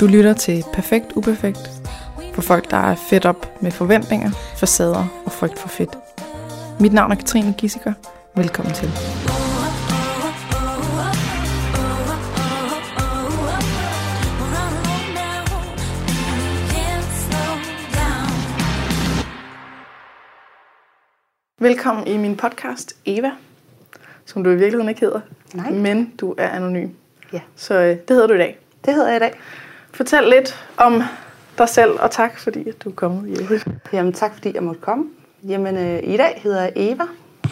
Du lytter til Perfekt Uperfekt for folk, der er fedt op med forventninger, facader og frygt for fedt. Mit navn er Katrine Gissiker. Velkommen til. Velkommen i min podcast, Eva, som du i virkeligheden ikke hedder. Nej. Men du er anonym. Ja. Så øh, det hedder du i dag. Det hedder jeg i dag. Fortæl lidt om dig selv, og tak fordi at du er kommet øvrigt. Jamen, tak fordi jeg måtte komme. Jamen, øh, i dag hedder jeg Eva,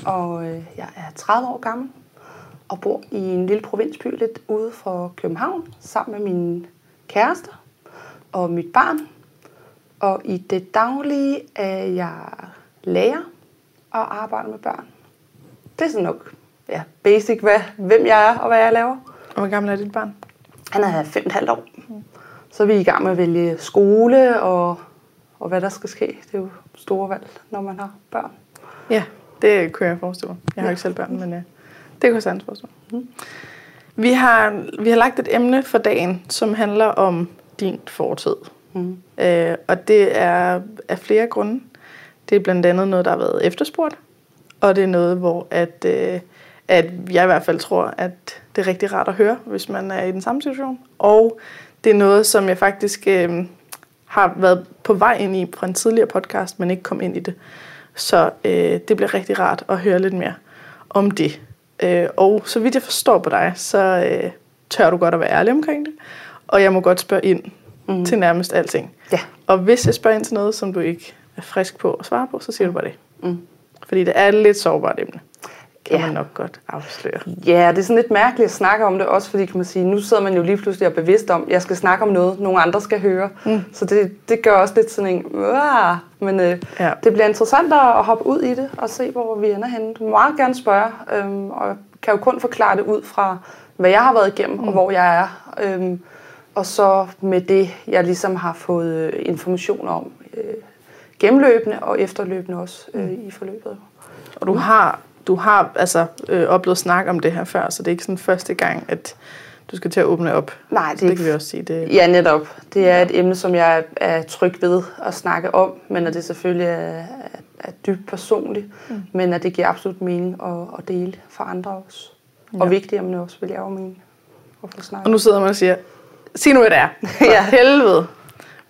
og øh, jeg er 30 år gammel og bor i en lille provinsby lidt ude for København, sammen med min kæreste og mit barn. Og i det daglige er jeg lærer og arbejder med børn. Det er sådan nok ja, basic, hvad, hvem jeg er og hvad jeg laver. Og hvor gammel er dit barn? Han er fem og et halvt år. Så er vi i gang med at vælge skole og, og hvad der skal ske. Det er jo store valg, når man har børn. Ja, det kunne jeg forestille mig. Jeg har jo ikke selv børn, men ja, det kunne jeg sagtens forestille mig. Vi har, vi har lagt et emne for dagen, som handler om din fortid. Mm. Øh, og det er af flere grunde. Det er blandt andet noget, der har været efterspurgt. Og det er noget, hvor at, øh, at jeg i hvert fald tror, at det er rigtig rart at høre, hvis man er i den samme situation. Og det er noget, som jeg faktisk øh, har været på vej ind i fra en tidligere podcast, men ikke kom ind i det. Så øh, det bliver rigtig rart at høre lidt mere om det. Øh, og så vidt jeg forstår på dig, så øh, tør du godt at være ærlig omkring det. Og jeg må godt spørge ind mm. til nærmest alting. Ja. Og hvis jeg spørger ind til noget, som du ikke er frisk på at svare på, så siger du bare det. Mm. Fordi det er et lidt sårbart emne. Kan Ja. man nok godt afsløre. Ja, det er sådan lidt mærkeligt at snakke om det, også fordi kan man sige, nu sidder man jo lige pludselig og er bevidst om, at jeg skal snakke om noget, nogle andre skal høre. Mm. Så det, det gør også lidt sådan en, Uah! men øh, Ja. det bliver interessant at hoppe ud i det og se, hvor vi ender henne. Du må meget gerne spørge, øhm, og kan jo kun forklare det ud fra, hvad jeg har været igennem, mm. og hvor jeg er. Øhm, og så med det, jeg ligesom har fået øh, information om øh, gennemløbende og efterløbende også øh, i forløbet. Og du har, du har altså øh, oplevet snak om det her før, så det er ikke sådan første gang, at du skal til at åbne op. Nej, det Så det kan vi også sige. Det, Ja, netop. Det er et emne, som jeg er tryg ved at snakke om, men at det selvfølgelig er, er, er dybt personligt, mm. men at det giver absolut mening at, at dele for andre også. Ja. Og Ja. vigtigt emne også, vil jeg jo mene at få snakket Og nu sidder man og siger, sig nu, hvad det er. Ja. helvede.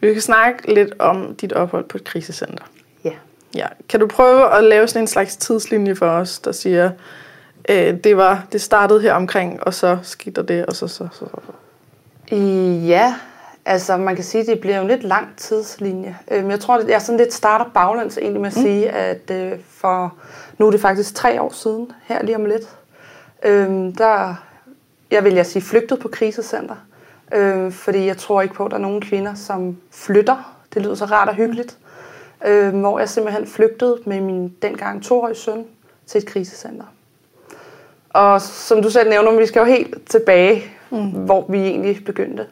Vi kan snakke lidt om dit ophold på et krisecenter. Ja. Kan du prøve at lave sådan en slags tidslinje for os, der siger, øh, det, var, det startede her omkring, og så skete der det, og så så, så, så. Ja, altså man kan sige, at det bliver jo en lidt lang tidslinje. Øhm, Jeg tror, at jeg sådan lidt starter baglæns egentlig med at mm. sige, at øh, for nu er det faktisk tre år siden, her lige om lidt, øhm, der, jeg vil jeg sige, flygtet på krisecenter. Øhm, fordi jeg tror ikke på, at der er nogen kvinder, som flytter. Det lyder så rart og hyggeligt. Øhm, hvor jeg simpelthen flygtede med min dengang toårige søn til et krisecenter. Og som du selv nævner, vi skal jo helt tilbage, mm. hvor vi egentlig begyndte.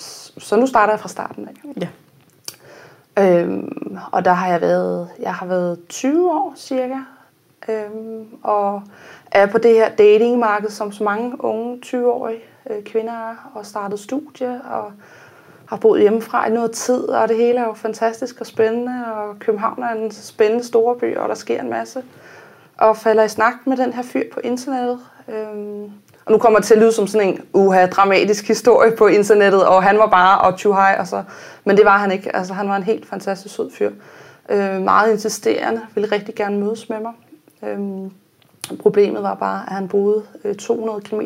S- så nu starter jeg fra starten af. Ja. Øhm, og der har jeg været, jeg har været 20 år cirka, øhm, og er på det her datingmarked, som så mange unge 20-årige øh, kvinder er, og startet studie, og har boet hjemmefra i noget tid, og det hele er jo fantastisk og spændende, og København er en spændende storby, og der sker en masse. Og falder i snak med den her fyr på internettet. Øhm, og nu kommer det til at lyde som sådan en uha, dramatisk historie på internettet, og han var bare og too high, og så, men det var han ikke. Altså, han var en helt fantastisk sød fyr. Øh, meget insisterende, ville rigtig gerne mødes med mig. Øhm, problemet var bare, at han boede øh, 200 km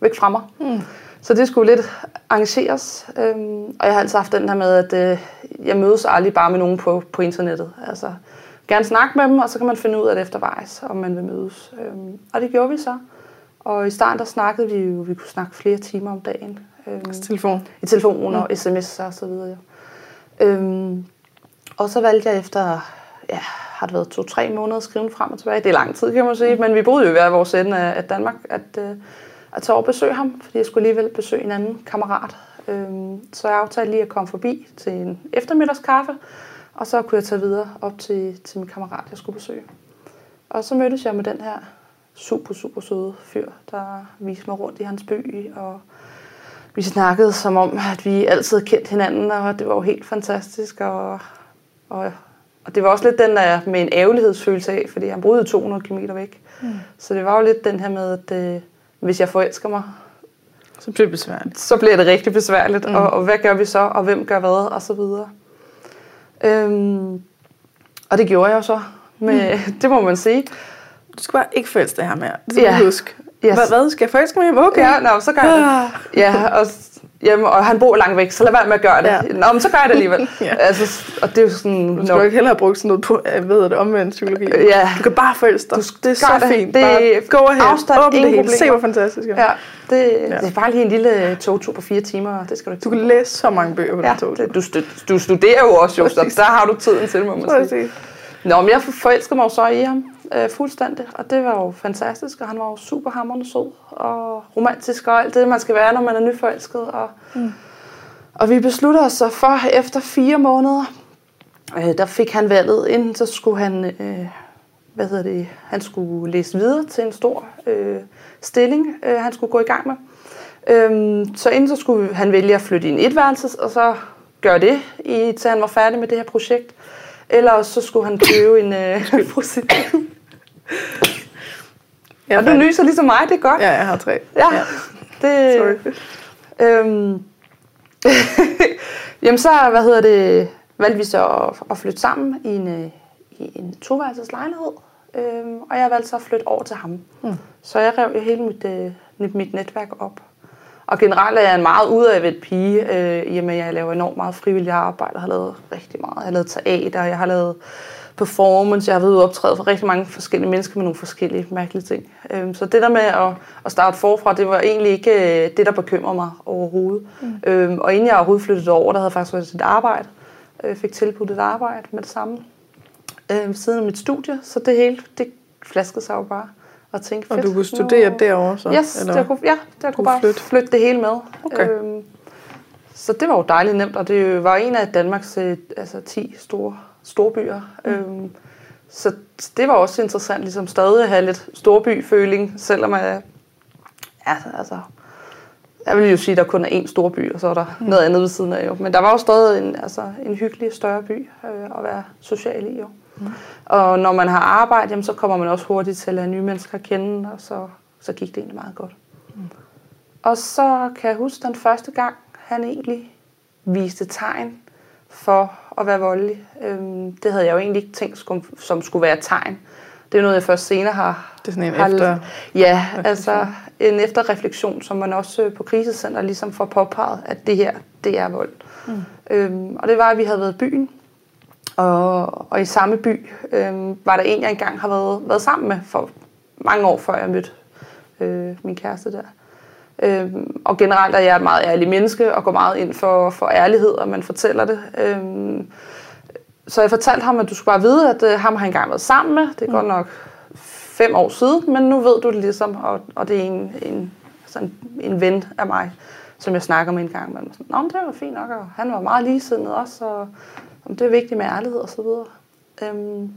væk fra mig. Mm. Så det skulle lidt arrangeres. Øhm, og jeg har altid haft den her med, at øh, jeg mødes aldrig bare med nogen på, på internettet. Altså, gerne snakke med dem, og så kan man finde ud af det eftervejs, om man vil mødes. Øhm, og det gjorde vi så. Og i starten der snakkede vi jo, vi kunne snakke flere timer om dagen. Øhm, Telefon. i telefon og sms og så videre. Ja. Øhm, og så valgte jeg efter, ja, har det været to-tre måneder skriven frem og tilbage. Det er lang tid, kan man sige, men vi boede jo i hver vores ende af, af Danmark, at, øh, at tage over og besøge ham, fordi jeg skulle alligevel besøge en anden kammerat. Øhm, så jeg aftalte lige at komme forbi til en eftermiddagskaffe, og så kunne jeg tage videre op til, til min kammerat, jeg skulle besøge. Og så mødtes jeg med den her super, super søde fyr, der viste mig rundt i hans by, og vi snakkede som om, at vi altid havde kendt hinanden, og det var jo helt fantastisk. Og, og, og det var også lidt den der med en ærgerlighedsfølelse af, fordi han boede 200 km væk. Mm. Så det var jo lidt den her med, at øh, hvis jeg forelsker mig, Så bliver det besværligt. så bliver det rigtig besværligt. Mm. Og, og hvad gør vi så, og hvem gør hvad, og så videre. Øhm, og det gjorde jeg jo så. Med, mm. Det må man sige. Du skal bare ikke forelske dig her mere. Det skal Ja. du huske. Yes. Hvad, hvad? Skal jeg forelske mig? Okay. Ja, nå, så gør jeg det. Ja, og, jamen, og han bor langt væk, så lad være med at gøre det. Ja. Ja. Nå, men så gør jeg det alligevel. Ja. altså, og det er jo sådan... Du skal jo ikke hellere have brugt sådan noget på, hvad hedder det, omvendt psykologi. Ja. Du kan bare forelske dig. Du det er så det. fint. Det bare go ahead. afstand, Åbn det hele. Se, hvor fantastisk det er. Ja, det, ja. Ja. det er bare lige en lille togtur på fire timer, det skal du ikke Du kan læse så mange bøger på ja, den tog. det, du, du studerer jo også, jo, så der har du tiden til, må man sige. Nå, men jeg forelskede mig jo så i ham øh, fuldstændig, og det var jo fantastisk, og han var jo super hammerende sød og romantisk og alt det, man skal være, når man er nyforelsket. Og, mm. og vi besluttede os så for, efter fire måneder, øh, der fik han valget, inden så skulle han, øh, hvad hedder det, han skulle læse videre til en stor øh, stilling, øh, han skulle gå i gang med. Øhm, så inden så skulle han vælge at flytte i en etværelses, og så gøre det, i, til han var færdig med det her projekt. Eller så skulle han købe en øh, prostitut. Jeg Og du nyser ligesom mig, det er godt. Ja, jeg har tre. Ja. Det, Sorry. Øhm, jamen så, hvad hedder det, valgte vi så at, at flytte sammen i en, øh, i en toværelses lejlighed. Øhm, og jeg valgte så at flytte over til ham. Mm. Så jeg rev jo hele mit, øh, mit, netværk op. Og generelt er jeg en meget udadvendt pige, øh, i og med at jeg laver enormt meget frivilligt arbejde. Jeg har lavet rigtig meget. Jeg har lavet teater, jeg har lavet performance, jeg har været ude og optræde for rigtig mange forskellige mennesker med nogle forskellige mærkelige ting. Øhm, så det der med at, at starte forfra, det var egentlig ikke øh, det, der bekymrede mig overhovedet. Mm. Øhm, og inden jeg overhovedet flyttede over, der havde jeg faktisk været et arbejde. Jeg fik tilbudt et arbejde med det samme øh, siden af mit studie, så det hele, det flaskede sig jo bare. Og, tænkte, Og fedt, du kunne studere nu- derovre så? Yes, eller der kunne, ja, der kunne bare flytte? flytte. flytte det hele med. Okay. Øhm, så det var jo dejligt nemt, og det var en af Danmarks øh, altså 10 store storbyer. Mm. Øhm, så det var også interessant, ligesom stadig at have lidt storby-føling, selvom jeg, ja, altså, jeg vil jo sige, at der kun er én storby, og så er der mm. noget andet ved siden af jo. Men der var jo stadig en, altså, en hyggelig større by øh, at være social i jo. Mm. Og når man har arbejde, jamen, så kommer man også hurtigt til at lære nye mennesker at kende, og så, så gik det egentlig meget godt. Mm. Og så kan jeg huske den første gang, han egentlig viste tegn for at være voldelig. Øhm, det havde jeg jo egentlig ikke tænkt, som, som skulle være et tegn. Det er noget, jeg først senere har... Det er sådan en har, efter- Ja, altså en efterreflektion, som man også øh, på krisecenter ligesom får påpeget, at det her, det er vold. Mm. Øhm, og det var, at vi havde været i byen, og, og i samme by øhm, var der en, jeg engang har været, været sammen med for mange år før jeg mødte øh, min kæreste der. Øhm, og generelt er jeg et meget ærlig menneske og går meget ind for, for ærlighed, og man fortæller det. Øhm, så jeg fortalte ham, at du skulle bare vide, at øh, ham har jeg engang været sammen med. Det er godt nok fem år siden, men nu ved du det ligesom, og, og det er en, en, sådan en ven af mig, som jeg snakker med en gang. Sådan, Nå, men det var fint nok, og han var meget ligesindet også, og om det er vigtigt med ærlighed og så videre. Øhm,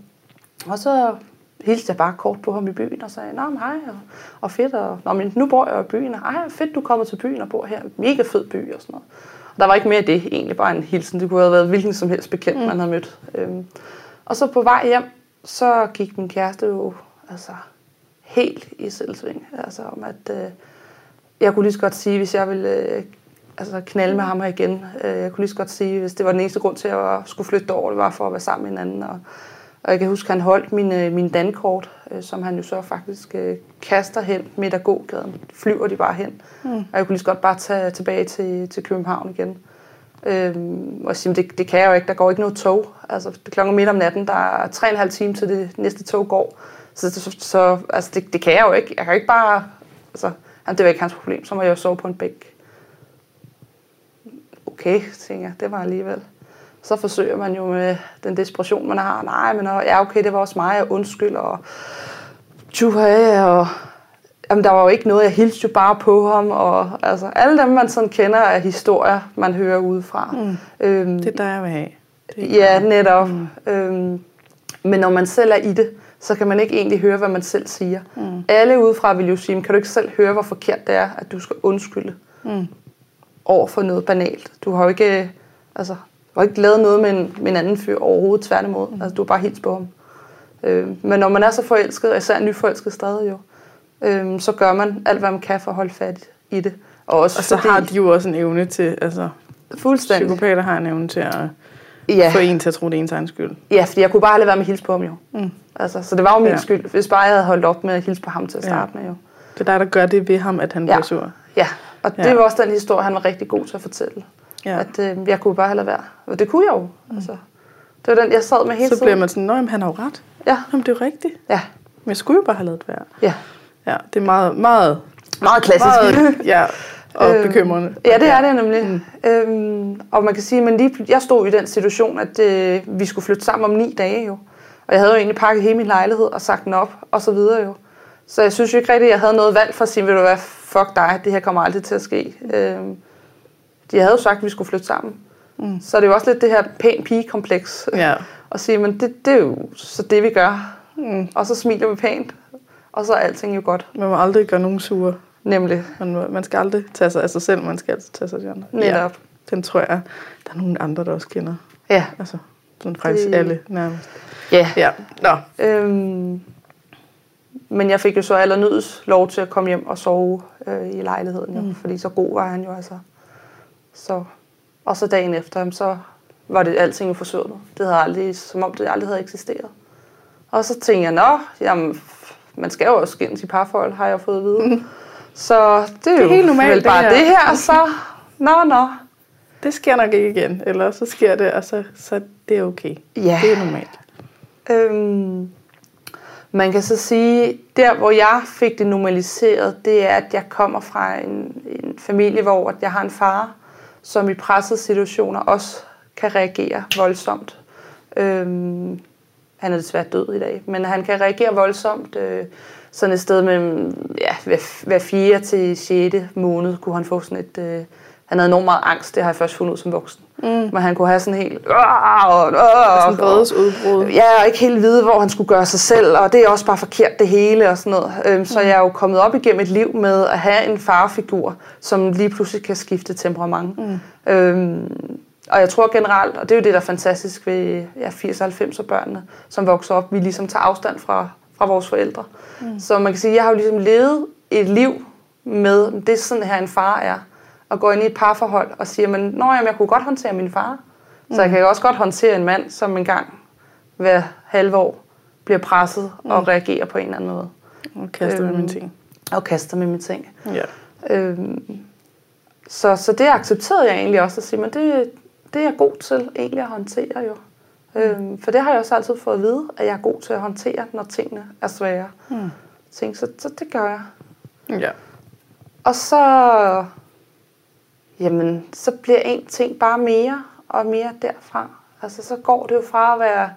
og så hilste jeg bare kort på ham i byen og sagde, Nå, men hej, og, og fedt, og Nå, men nu bor jeg i byen, og ej, fedt, du kommer til byen og bor her. Mega fed by og sådan noget. Og der var ikke mere af det, egentlig bare en hilsen. Det kunne have været hvilken som helst bekendt, mm. man havde mødt. Øhm, og så på vej hjem, så gik min kæreste jo altså, helt i selvsving. Altså om, at øh, jeg kunne lige så godt sige, hvis jeg ville øh, altså, knalde med ham her igen. Øh, jeg kunne lige så godt sige, hvis det var den eneste grund til, at jeg skulle flytte over, det var for at være sammen med hinanden. Og, og jeg kan huske, at han holdt min, øh, min dankort, øh, som han jo så faktisk øh, kaster hen midt af gågaden. Flyver de bare hen. Mm. Og jeg kunne lige så godt bare tage tilbage til, til København igen. Øhm, og sige, det, det kan jeg jo ikke. Der går ikke noget tog. Altså, det klokken midt om natten. Der er tre og en halv time til det næste tog går. Så, så, så altså, det, det kan jeg jo ikke. Jeg kan ikke bare... Altså, jamen, det var ikke hans problem. Så må jeg jo sove på en bæk. Okay, tænker jeg. Det var alligevel. Så forsøger man jo med den desperation, man har. Nej, men ja, okay, det var også mig. Jeg undskyld. Og tjuha, og Jamen, der var jo ikke noget, jeg hilste jo bare på ham, og altså, alle dem, man sådan kender af historier, man hører udefra. Mm. Øhm, Det er dig, jeg vil have. Er ja, netop. Mm. Øhm, men når man selv er i det, så kan man ikke egentlig høre, hvad man selv siger. Mm. Alle udefra vil jo sige, kan du ikke selv høre, hvor forkert det er, at du skal undskylde? Mm. over for noget banalt. Du har jo ikke, altså, du har ikke lavet noget med en, med en anden fyr overhovedet, tværtimod. Mm. Altså, du har bare helt på ham. Øh, men når man er så forelsket, og især nyforelsket stadig jo, øh, så gør man alt, hvad man kan for at holde fat i det. Og, også og så fordi, har de jo også en evne til, altså fuldstændig. psykopater har en evne til at ja. få en til at tro, det er ens egen skyld. Ja, fordi jeg kunne bare lade være med at hilse på ham jo. Mm. Altså, så det var jo min ja. skyld, hvis bare jeg havde holdt op med at hilse på ham til at starte ja. med jo. Det er dig, der gør det ved ham, at han ja. bliver sur. Ja, og ja. det var også den historie, han var rigtig god til at fortælle. Ja. At øh, jeg kunne bare lade være. Og det kunne jeg jo. Mm. Altså, det var den, jeg sad med hele Så bliver man sådan, nej, han har jo ret. Ja. Jamen, det er jo rigtigt. Ja. Men jeg skulle jo bare have lavet være. Ja. Ja, det er meget, meget... Meget klassisk. Meget, ja, og øhm, bekymrende. Ja, det er det nemlig. Mm. Øhm, og man kan sige, men lige, jeg stod i den situation, at øh, vi skulle flytte sammen om ni dage jo. Og jeg havde jo egentlig pakket hele min lejlighed og sagt den op, og så videre jo. Så jeg synes jo ikke rigtigt, at jeg havde noget valg for at sige, ved du hvad, fuck dig, det her kommer aldrig til at ske. Øhm, de havde jo sagt, at vi skulle flytte sammen. Mm. Så det er jo også lidt det her pæn pige-kompleks. Ja. og sige, men det, det er jo så det, vi gør. Mm. Og så smiler vi pænt. Og så er alting jo godt. Man må aldrig gøre nogen sure. Nemlig. Man, må, man skal aldrig tage sig af sig selv, man skal altid tage sig af de andre. Netop. Ja, den tror jeg, der er nogle andre, der også kender. Ja. Altså, sådan faktisk det... alle nærmest. Ja. Ja, nå. Øhm, men jeg fik jo så allernøds lov til at komme hjem og sove øh, i lejligheden, jo, mm. fordi så god var han jo altså. Så, og så dagen efter, så var det alting forsvundet. Det havde aldrig, som om det aldrig havde eksisteret. Og så tænkte jeg, nå, jamen, man skal jo også skændes i parforhold, har jeg fået at vide. Mm. Så det er, det er jo helt normalt, vel bare det her. det her, så nå, nå. Det sker nok ikke igen, eller så sker det, og så, så det er okay. Ja. Det er normalt. Øhm, man kan så sige, der hvor jeg fik det normaliseret, det er, at jeg kommer fra en, en familie, hvor jeg har en far, som i pressede situationer også kan reagere voldsomt. Øhm, han er desværre død i dag, men han kan reagere voldsomt. Øh, sådan et sted mellem ja, hver, hver til 6. måned kunne han få sådan et... Øh, han havde enormt meget angst, det har jeg først fundet ud som voksen. Mm. Men han kunne have sådan helt... Og, og, og, sådan udbrud. Ja, og ikke helt vide, hvor han skulle gøre sig selv, og det er også bare forkert det hele og sådan noget. Øhm, så mm. jeg er jo kommet op igennem et liv med at have en farfigur, som lige pludselig kan skifte temperament. Mm. Øhm, og jeg tror generelt, og det er jo det, der er fantastisk ved ja, 80-90 børnene, som vokser op, vi ligesom tager afstand fra, fra vores forældre. Mm. Så man kan sige, jeg har jo ligesom levet et liv med, det er sådan her en far er, og går ind i et parforhold og siger, men Nå, jamen, jeg kunne godt håndtere min far, mm. så jeg kan også godt håndtere en mand, som engang hver halve år bliver presset mm. og reagerer på en eller anden måde. Og kaster øhm, med mine ting. Og kaster med mine ting. Ja. Øhm, så, så det accepterede jeg egentlig også at sige, men det, det er jeg god til egentlig at håndtere jo. Mm. Øhm, for det har jeg også altid fået at vide, at jeg er god til at håndtere, når tingene er svære. Mm. Ting, så, så det gør jeg. Ja. Og så, jamen, så bliver en ting bare mere og mere derfra. Altså, så går det jo fra at være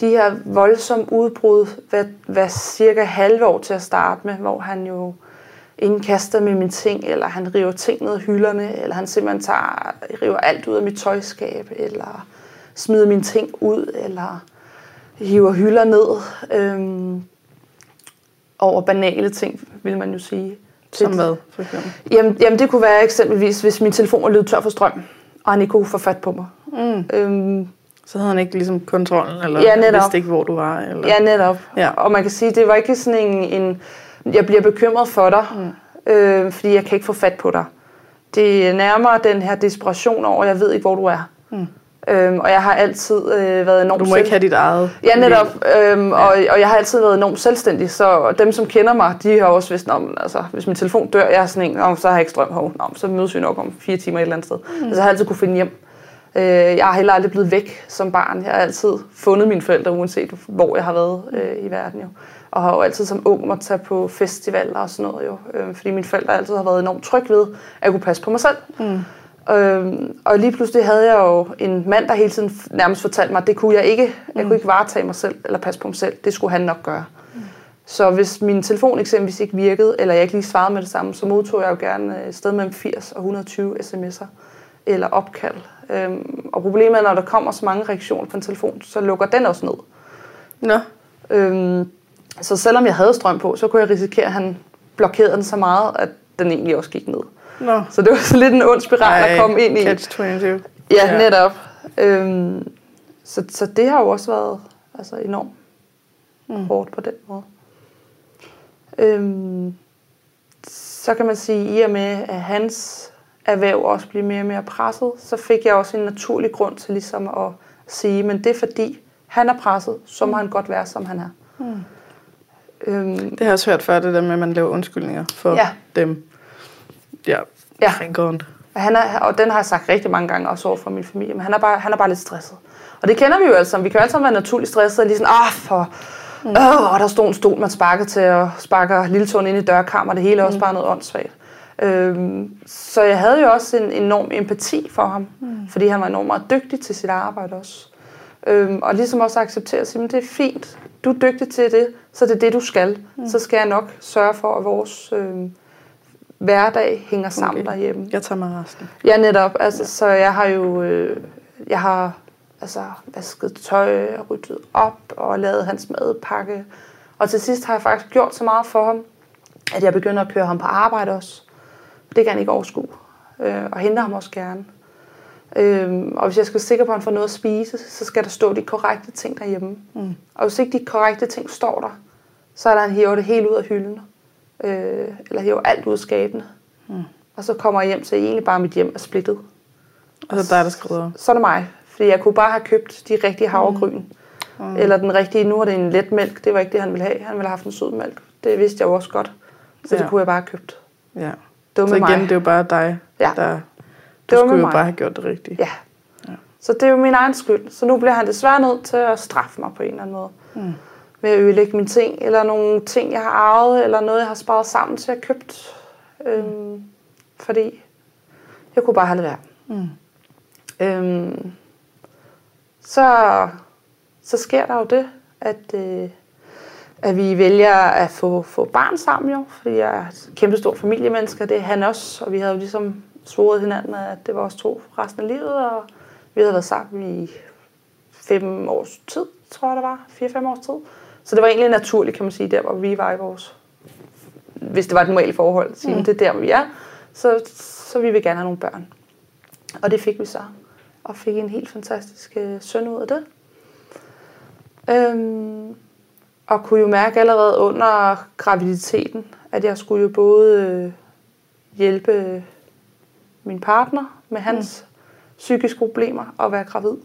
de her voldsomme udbrud hvad, hvad cirka halve år til at starte med, hvor han jo indkaster med mine ting, eller han river ting ned af hylderne, eller han simpelthen tager, river alt ud af mit tøjskab, eller smider mine ting ud, eller hiver hylder ned. Øhm, over banale ting, vil man jo sige. Som hvad, for eksempel? Jamen, jamen, det kunne være eksempelvis, hvis min telefon løbet tør for strøm, og han ikke kunne få fat på mig. Mm. Øhm, så havde han ikke ligesom kontrollen, eller ja, netop. vidste ikke, hvor du var? Eller? Ja, netop. Ja. Og man kan sige, det var ikke sådan en, en jeg bliver bekymret for dig, mm. øh, fordi jeg kan ikke få fat på dig. Det er nærmere den her desperation over, jeg ved ikke, hvor du er. Mm. Øhm, og jeg har altid øh, været enormt... Du må selv... ikke have dit eget... Ja, netop. Øhm, ja. Og, og jeg har altid været enormt selvstændig, så dem, som kender mig, de har også vidst, om, altså, hvis min telefon dør, jeg er sådan en, så har jeg ikke strøm. Hov, nå, så mødes vi nok om fire timer et eller andet sted. Mm. Altså, jeg har altid kunne finde hjem. Øh, jeg har heller aldrig blevet væk som barn. Jeg har altid fundet mine forældre, uanset hvor jeg har været øh, i verden. Jo og har jo altid som ung måtte tage på festivaler og sådan noget jo, øh, fordi mine forældre altid har været enormt trygge ved, at jeg kunne passe på mig selv. Mm. Øh, og lige pludselig havde jeg jo en mand, der hele tiden nærmest fortalte mig, at det kunne jeg ikke. Jeg mm. kunne ikke varetage mig selv eller passe på mig selv. Det skulle han nok gøre. Mm. Så hvis min telefon eksempelvis ikke virkede, eller jeg ikke lige svarede med det samme, så modtog jeg jo gerne et sted mellem 80 og 120 sms'er eller opkald. Øhm, og problemet er, når der kommer så mange reaktioner på en telefon, så lukker den også ned. Nå. Øhm, så selvom jeg havde strøm på, så kunne jeg risikere, at han blokerede den så meget, at den egentlig også gik ned. Nå. Så det var så lidt en ond spiral at komme ind i. Catch 22. Ja, netop. Øhm, så, så det har jo også været altså, enormt mm. hårdt på den måde. Øhm, så kan man sige, at i og med, at hans erhverv også bliver mere og mere presset, så fik jeg også en naturlig grund til ligesom at sige, men det er fordi, han er presset, så må mm. han godt være, som han er. Mm. Øhm, det har jeg også hørt før, det der med, at man laver undskyldninger for ja. dem. Ja, ja. Han er, og den har jeg sagt rigtig mange gange, også over for min familie, men han er bare, han er bare lidt stresset. Og det kender vi jo altså. Vi kan jo alle sammen være naturligt stresset, og lige sådan, ah, for, mm. åh, der stod en stol, man sparker til, og sparker lille tåen ind i dørkammer, det hele er også mm. bare noget åndssvagt. Øhm, så jeg havde jo også en enorm empati for ham, mm. fordi han var enormt meget dygtig til sit arbejde også. Øhm, og ligesom også acceptere at sige, det er fint, du er dygtig til det, så det er det, du skal. Mm. Så skal jeg nok sørge for, at vores øh, hverdag hænger sammen okay. derhjemme. Jeg tager mig resten. Ja, netop. Altså, ja. Så jeg har jo øh, jeg har altså, vasket tøj og ryddet op og lavet hans madpakke. Og til sidst har jeg faktisk gjort så meget for ham, at jeg begynder at køre ham på arbejde også. Det kan han ikke overskue. Øh, og henter ham også gerne. Øhm, og hvis jeg skal være sikker på, at han får noget at spise, så skal der stå de korrekte ting derhjemme. Mm. Og hvis ikke de korrekte ting står der, så er der en hiver det helt ud af hylden. Øh, eller hiver alt ud af skabene. Mm. Og så kommer jeg hjem, så egentlig bare mit hjem er splittet. Og så er der, skriver? Så er det mig. Fordi jeg kunne bare have købt de rigtige havregryn. Mm. Mm. Eller den rigtige, nu er det en let mælk. Det var ikke det, han ville have. Han ville have haft en sød mælk. Det vidste jeg jo også godt. Så ja. det kunne jeg bare have købt. Ja. Dumme så igen, mig. det er jo bare dig, ja. der du skulle jo mig. bare have gjort det rigtigt. Ja. ja. Så det er jo min egen skyld. Så nu bliver han desværre nødt til at straffe mig på en eller anden måde. Mm. Med at ødelægge mine ting, eller nogle ting, jeg har arvet, eller noget, jeg har sparet sammen til at købt. Øhm, fordi jeg kunne bare have det værd. Mm. Øhm, så, så sker der jo det, at, øh, at vi vælger at få, få barn sammen jo, fordi jeg er et kæmpe stor familiemenneske, det er han også, og vi havde jo ligesom svoret hinanden, at det var os to resten af livet, og vi havde været sammen i fem års tid, tror jeg det var, fire-fem års tid. Så det var egentlig naturligt, kan man sige, der hvor vi var i vores, hvis det var et normalt forhold, sige, mm. det er der, hvor vi er, så, så vi vil gerne have nogle børn. Og det fik vi så, og fik en helt fantastisk øh, søn ud af det. Øhm, og kunne jo mærke allerede under graviditeten, at jeg skulle jo både øh, hjælpe min partner med hans mm. psykiske problemer og være gravid.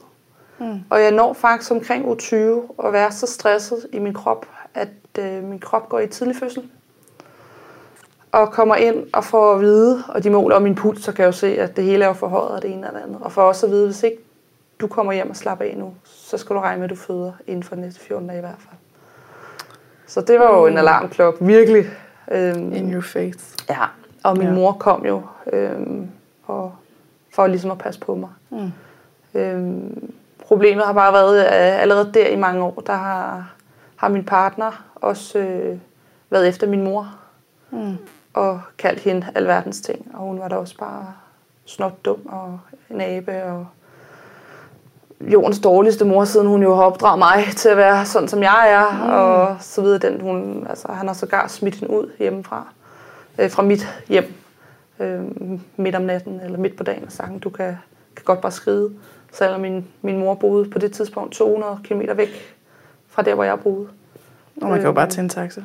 Mm. Og jeg når faktisk omkring u 20 at være så stresset i min krop, at øh, min krop går i tidlig fødsel. Og kommer ind og får at vide, og de måler min puls, så kan jeg jo se, at det hele er jo forhøjet af det ene eller andet. Og for også at vide, hvis ikke du kommer hjem og slapper af nu, så skal du regne med, at du føder inden for de næste 14 dage i hvert fald. Så det var jo en mm. alarmklokke, virkelig. Øhm, In your face. Ja, og min ja. mor kom jo øhm, og for ligesom at passe på mig. Mm. Øhm, problemet har bare været, at allerede der i mange år, der har, har min partner også øh, været efter min mor. Mm. Og kaldt hende alverdens ting. Og hun var da også bare snot dum og en abe og jordens dårligste mor, siden hun jo har opdraget mig til at være sådan, som jeg er, mm. og så videre. Den, hun, altså, han har sågar smidt hende ud hjemmefra, øh, fra mit hjem, øh, midt om natten eller midt på dagen og sagt, du kan, kan godt bare skride. Selvom min, min mor boede på det tidspunkt 200 km væk fra der, hvor jeg boede. Og man kan jo bare tage en taxa.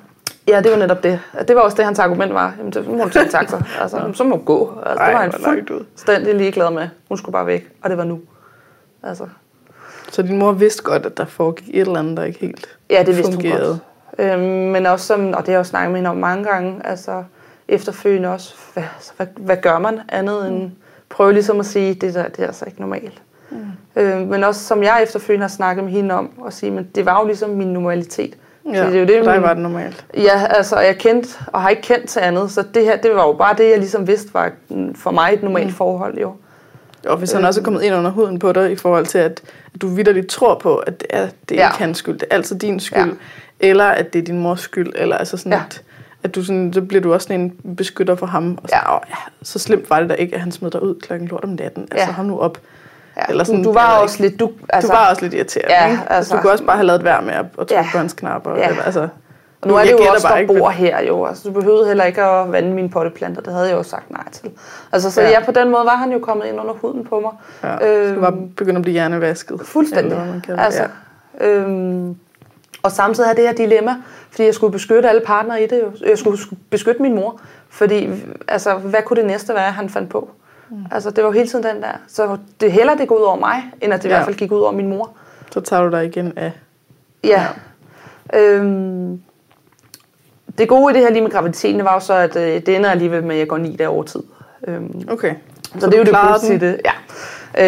Ja, det var netop det. Det var også det, hans argument var. Jamen, så må du tage en taxa. Altså, så må du gå. Altså, Ej, det var han fuldstændig ligeglad med. Hun skulle bare væk, og det var nu. Altså. Så din mor vidste godt, at der foregik et eller andet, der ikke helt Ja, det vidste fungerede. hun godt. Øhm, men også som, og det har jeg også snakket med hende om mange gange, altså, efterfølgende også, hvad, altså, hvad, hvad gør man andet end mm. prøve ligesom at sige, det der, det er altså ikke normalt. Mm. Øh, men også som jeg efterfølgende har snakket med hende om, at sige, men det var jo ligesom min normalitet. Ja, så det er jo det, for dig var det normalt. Ja, altså jeg kendte, og har ikke kendt til andet, så det her, det var jo bare det, jeg ligesom vidste var for mig et normalt mm. forhold jo. Og hvis han øh, også er kommet ind under huden på dig, i forhold til, at, du vidderligt tror på, at det er, det er ja. ikke hans skyld, det er altid din skyld, ja. eller at det er din mors skyld, eller altså sådan, ja. at at du sådan, så bliver du også sådan en beskytter for ham. Og så, ja. ja, så slemt var det da ikke, at han smed dig ud klokken lort om natten. Altså, ja. ham nu op. Ja, Eller sådan, du, du var også lidt... Du, altså, du var også lidt irriterende, ja, ikke? Altså, altså, du kunne også bare have lavet værd med at, at trykke ja. på hans knapper. Ja. Eller, altså, Og nu er det jo også, der ikke, bor her jo. Altså, du behøvede heller ikke at vande mine potteplanter. Det havde jeg jo sagt nej til. Altså, så Ja. ja. ja, på den måde var han jo kommet ind under huden på mig. Ja, øh, skal bare Øhm, begynde at blive hjernevasket. Fuldstændig. Eller man kalder altså, det. øhm, og samtidig havde det her dilemma, fordi jeg skulle beskytte alle partnere i det. Jo. Jeg skulle beskytte min mor, fordi altså, hvad kunne det næste være, han fandt på? Mm. Altså, det var hele tiden den der. Så det heller det går ud over mig, end at det i Ja. hvert fald gik ud over min mor. Ja. Så tager du dig igen af... Ja. Øhm, det gode i det her lige med graviditeten, det var jo så, at øh, det ender alligevel med, at jeg går ni dage over tid. Øhm, Okay. så, så det er jo det positive. i det. Ja.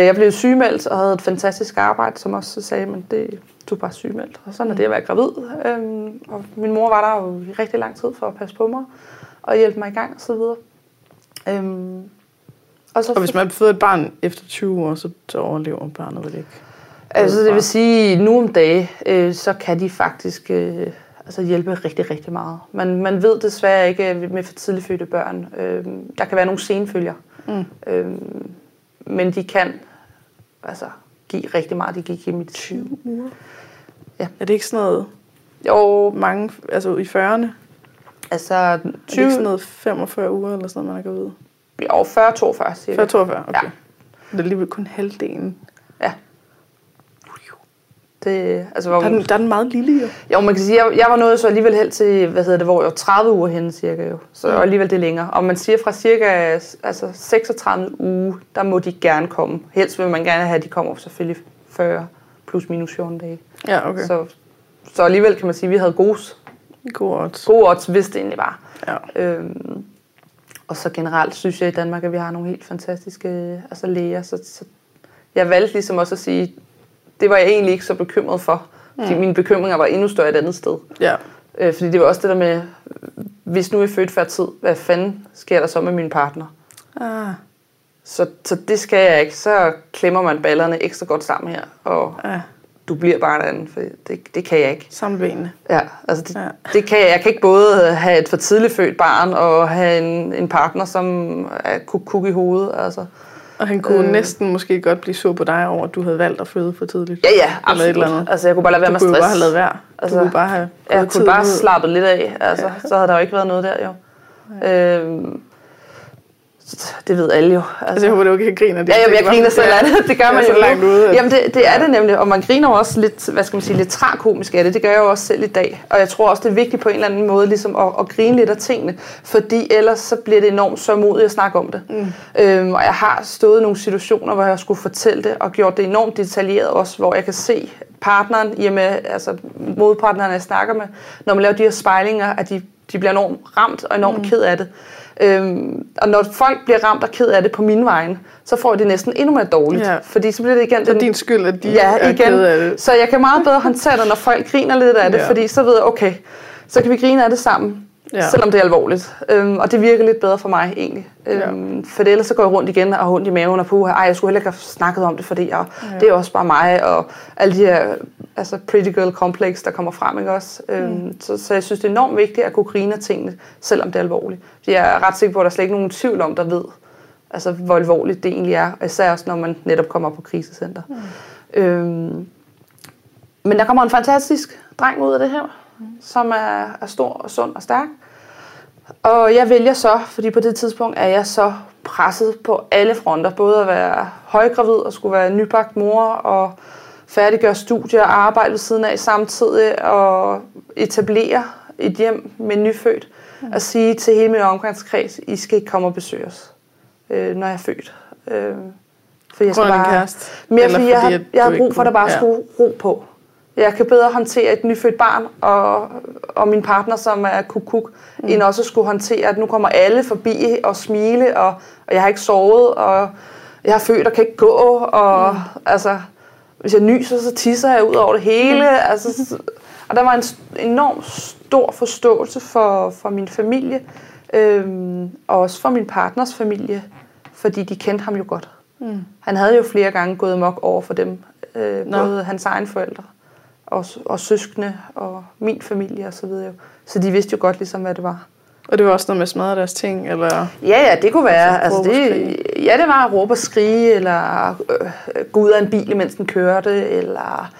Øh, Jeg blev sygemeldt og havde et fantastisk arbejde, som også sagde, men det, du er bare sygemeldt. Og sådan er det at være gravid. Øhm, og min mor var der jo i rigtig lang tid for at passe på mig og hjælpe mig i gang og så videre. Øhm, og så Og hvis man føder et barn efter 20 år, så, så overlever barnet vel ikke? Altså det vil sige, nu om dage, øh, så kan de faktisk øh, altså hjælpe rigtig, rigtig meget. Man, man ved desværre ikke øh, med for tidligt fødte børn. Øh, der kan være nogle senfølger. Mm. Øh, men de kan altså give rigtig meget. De kan give mit 20 uger? Ja. Er det ikke sådan noget Jo, mange, altså i 40'erne? altså Er det ikke 20, sådan noget 45 uger eller sådan noget, man er gravid? Jo, 40-42 cirka. Før 42, okay. Ja. Ja. Det er alligevel kun halvdelen. Ja. Det, altså, hvor, Der er, den, der er den meget lille jo. Jo, man kan sige, jeg, jeg var nået så alligevel helt til, hvad hedder det, hvor jeg var 30 uger henne cirka jo. Så Mm. mm. alligevel det er længere. Og man siger fra cirka altså 36 uge, der må de gerne komme. Helst vil man gerne have, at de kommer selvfølgelig 40 plus minus 14 dage. Ja, okay. Så. Så, alligevel kan man sige, at vi havde gode, God odds. gode odds, hvis det egentlig var. Ja. Øhm, og så generelt synes jeg i Danmark, at vi har nogle helt fantastiske altså læger. Så, så jeg valgte ligesom også at sige, det var jeg egentlig ikke så bekymret for. Fordi Mm. mine bekymringer var endnu større et andet sted. Ja. Øh, fordi det var også det der med, hvis nu er jeg født før tid, hvad fanden sker der så med min partner? Ah, Så, så det skal jeg ikke. Så klemmer man ballerne ekstra godt sammen her, og ja. Du bliver bare en anden, for det, det kan jeg ikke. Sammenbenene. Ja, altså det, Ja. ja. det kan jeg. Jeg kan ikke både have et for tidligt født barn og have en, en partner, som er kuk, kuk i hovedet. Altså. Og han kunne Øh. øh. næsten måske godt blive sur på dig over, at du havde valgt at føde for tidligt. Ja, ja, Eller et absolut. eller andet. Altså, jeg kunne bare lade være du med kunne jo stress. bare have lavet være. Du Altså, kunne bare have Jeg kunne bare ud. slappe lidt af, altså, så havde der jo ikke været noget der jo. Øhm, så det ved alle jo. Altså, jeg håber, det er okay at grine af det. Ja, jamen, jeg var- griner selv af det. Det gør man jo. langt ude, at- Jamen, det, det er det nemlig. Og man griner også lidt, hvad skal man sige, lidt trakomisk af det. Det gør jeg jo også selv i dag. Og jeg tror også, det er vigtigt på en eller anden måde ligesom at, at grine lidt af tingene. Fordi ellers så bliver det enormt sørmodigt at snakke om det. Mm. Øhm, og jeg har stået i nogle situationer, hvor jeg skulle fortælle det, og gjort det enormt detaljeret også, hvor jeg kan se partneren, hjemme, altså modpartneren, jeg snakker med, når man laver de her spejlinger, at de, de bliver enormt ramt og enormt mm. ked af det. Øhm, og når folk bliver ramt og ked af det på min vegne, så får de næsten endnu mere dårligt. Ja. Fordi så bliver det igen Det er din skyld, at de ja, er igen. kede af det. Så jeg kan meget bedre håndtere det, når folk griner lidt af det, Ja. fordi så ved jeg, okay, så kan vi grine af det sammen, Ja. ja. selvom det er alvorligt. Øhm, og det virker lidt bedre for mig egentlig. Øhm, For ellers så går jeg rundt igen og har ondt i maven og puha, ej, jeg skulle heller ikke have snakket om det, fordi jeg, ja. det er også bare mig, og alle de her altså pretty girl complex, der kommer frem, ikke også? Øhm, Mm. så, så jeg synes, det er enormt vigtigt at kunne grine af tingene, selvom det er alvorligt. Fordi jeg er ret sikker på, at der er slet ikke nogen tvivl om, der ved, altså, hvor alvorligt det egentlig er. Og især også, når man netop kommer på krisecenter. Mm. Øhm, men der kommer en fantastisk dreng ud af det her, mm. som er, er stor og sund og stærk. Og jeg vælger så, fordi på det tidspunkt er jeg så presset på alle fronter. Både at være højgravid og skulle være nybagt mor og færdiggøre studier og arbejde ved siden af samtidig og etablere et hjem med nyfødt. Mm. Og sige til hele min omgangskreds, I skal ikke komme og besøge os, øh, når jeg er født. Øh, for jeg din kæreste? Mere fordi, jeg, fordi, jeg du har brug for, at der bare ja. skulle ro på. Jeg kan bedre håndtere et nyfødt barn og, og min partner, som er kuk-kuk, mm. end også at skulle håndtere, at nu kommer alle forbi og smile, og, og jeg har ikke sovet, og jeg har født og kan ikke gå, og mm. altså, hvis jeg nyser, så tisser jeg ud over det hele. Mm. Altså, og der var en enorm stor forståelse for, for min familie, øhm, og også for min partners familie, fordi de kendte ham jo godt. Mm. Han havde jo flere gange gået mok over for dem. Øh, Nå. både hans egen forældre og, og søskende og min familie og så videre. Så de vidste jo godt ligesom, hvad det var. Og det var også noget med at smadre deres ting, eller... Ja, ja, det kunne være. Altså, Altså, det, ja, det var at råbe og skrige, eller øh, gå ud af en bil, mens den kørte, eller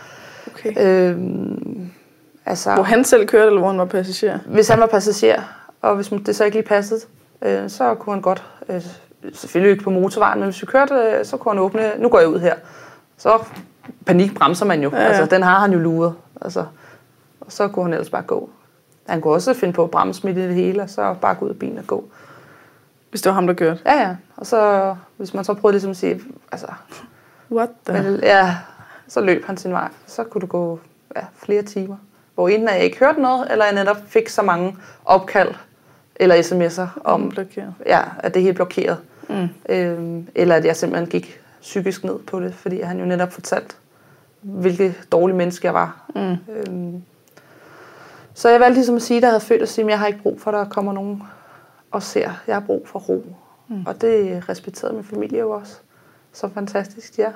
Okay. øh, altså, Hvor han selv kørte, eller hvor han var passager? hvis han var passager, og hvis det så ikke lige passede, øh, så kunne han godt, øh, selvfølgelig ikke på motorvejen, men hvis vi kørte, øh, så kunne han åbne, nu går jeg ud her. Så panik bremser man jo. Ja, Ja. Altså, den har han jo luret. Altså, og så kunne han ellers bare gå. Han kunne også finde på at bremse midt i det hele, og så bare gå ud af bilen og gå. Hvis det var ham, der kørte. Ja, ja. Og så, hvis man så prøvede ligesom at sige, altså, What the? men, ja, så løb han sin vej. Så kunne du gå ja, flere timer. Hvor at jeg ikke hørte noget, eller jeg netop fik så mange opkald eller sms'er om, Blokeret. ja, at det hele er blokeret. Mm. Øhm, eller at jeg simpelthen gik psykisk ned på det, fordi han jo netop fortalt, hvilket dårlig menneske jeg var. Mm. Øhm, så jeg valgte ligesom at sige, at jeg havde følt at sige, at jeg har ikke brug for, at der kommer nogen og ser. Jeg har brug for ro. Mm. Og det respekterede min familie jo også. Så fantastisk, ja.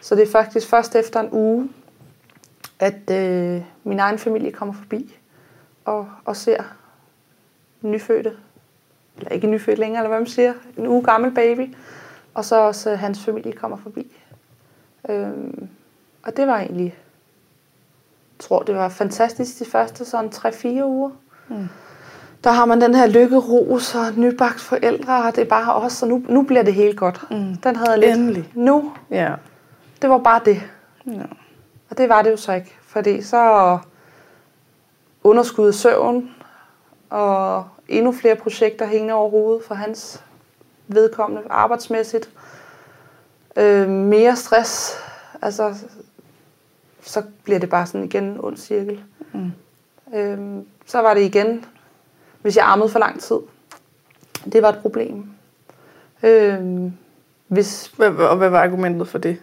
Så det er faktisk først efter en uge, at øh, min egen familie kommer forbi og, og ser nyfødte, eller ikke nyfødt længere, eller hvad man siger, en uge gammel baby, og så også øh, hans familie kommer forbi. Øhm, og det var egentlig, jeg tror det var fantastisk de første sådan 3-4 uger. Mm. Der har man den her lykkeros og nybagt forældre, og det er bare os, og nu, nu bliver det helt godt. Mm. Den havde jeg lidt. Endelig. Nu, Ja. det var bare det. ja. Og det var det jo så ikke, fordi så underskud søvn og endnu flere projekter hængende over hovedet for hans vedkommende arbejdsmæssigt. Øh, mere stress. Altså, så bliver det bare sådan igen en ond cirkel. Mm. Øh, så var det igen, hvis jeg ammede for lang tid. Det var et problem. Øh, hvis Hvad, og hvad var argumentet for det?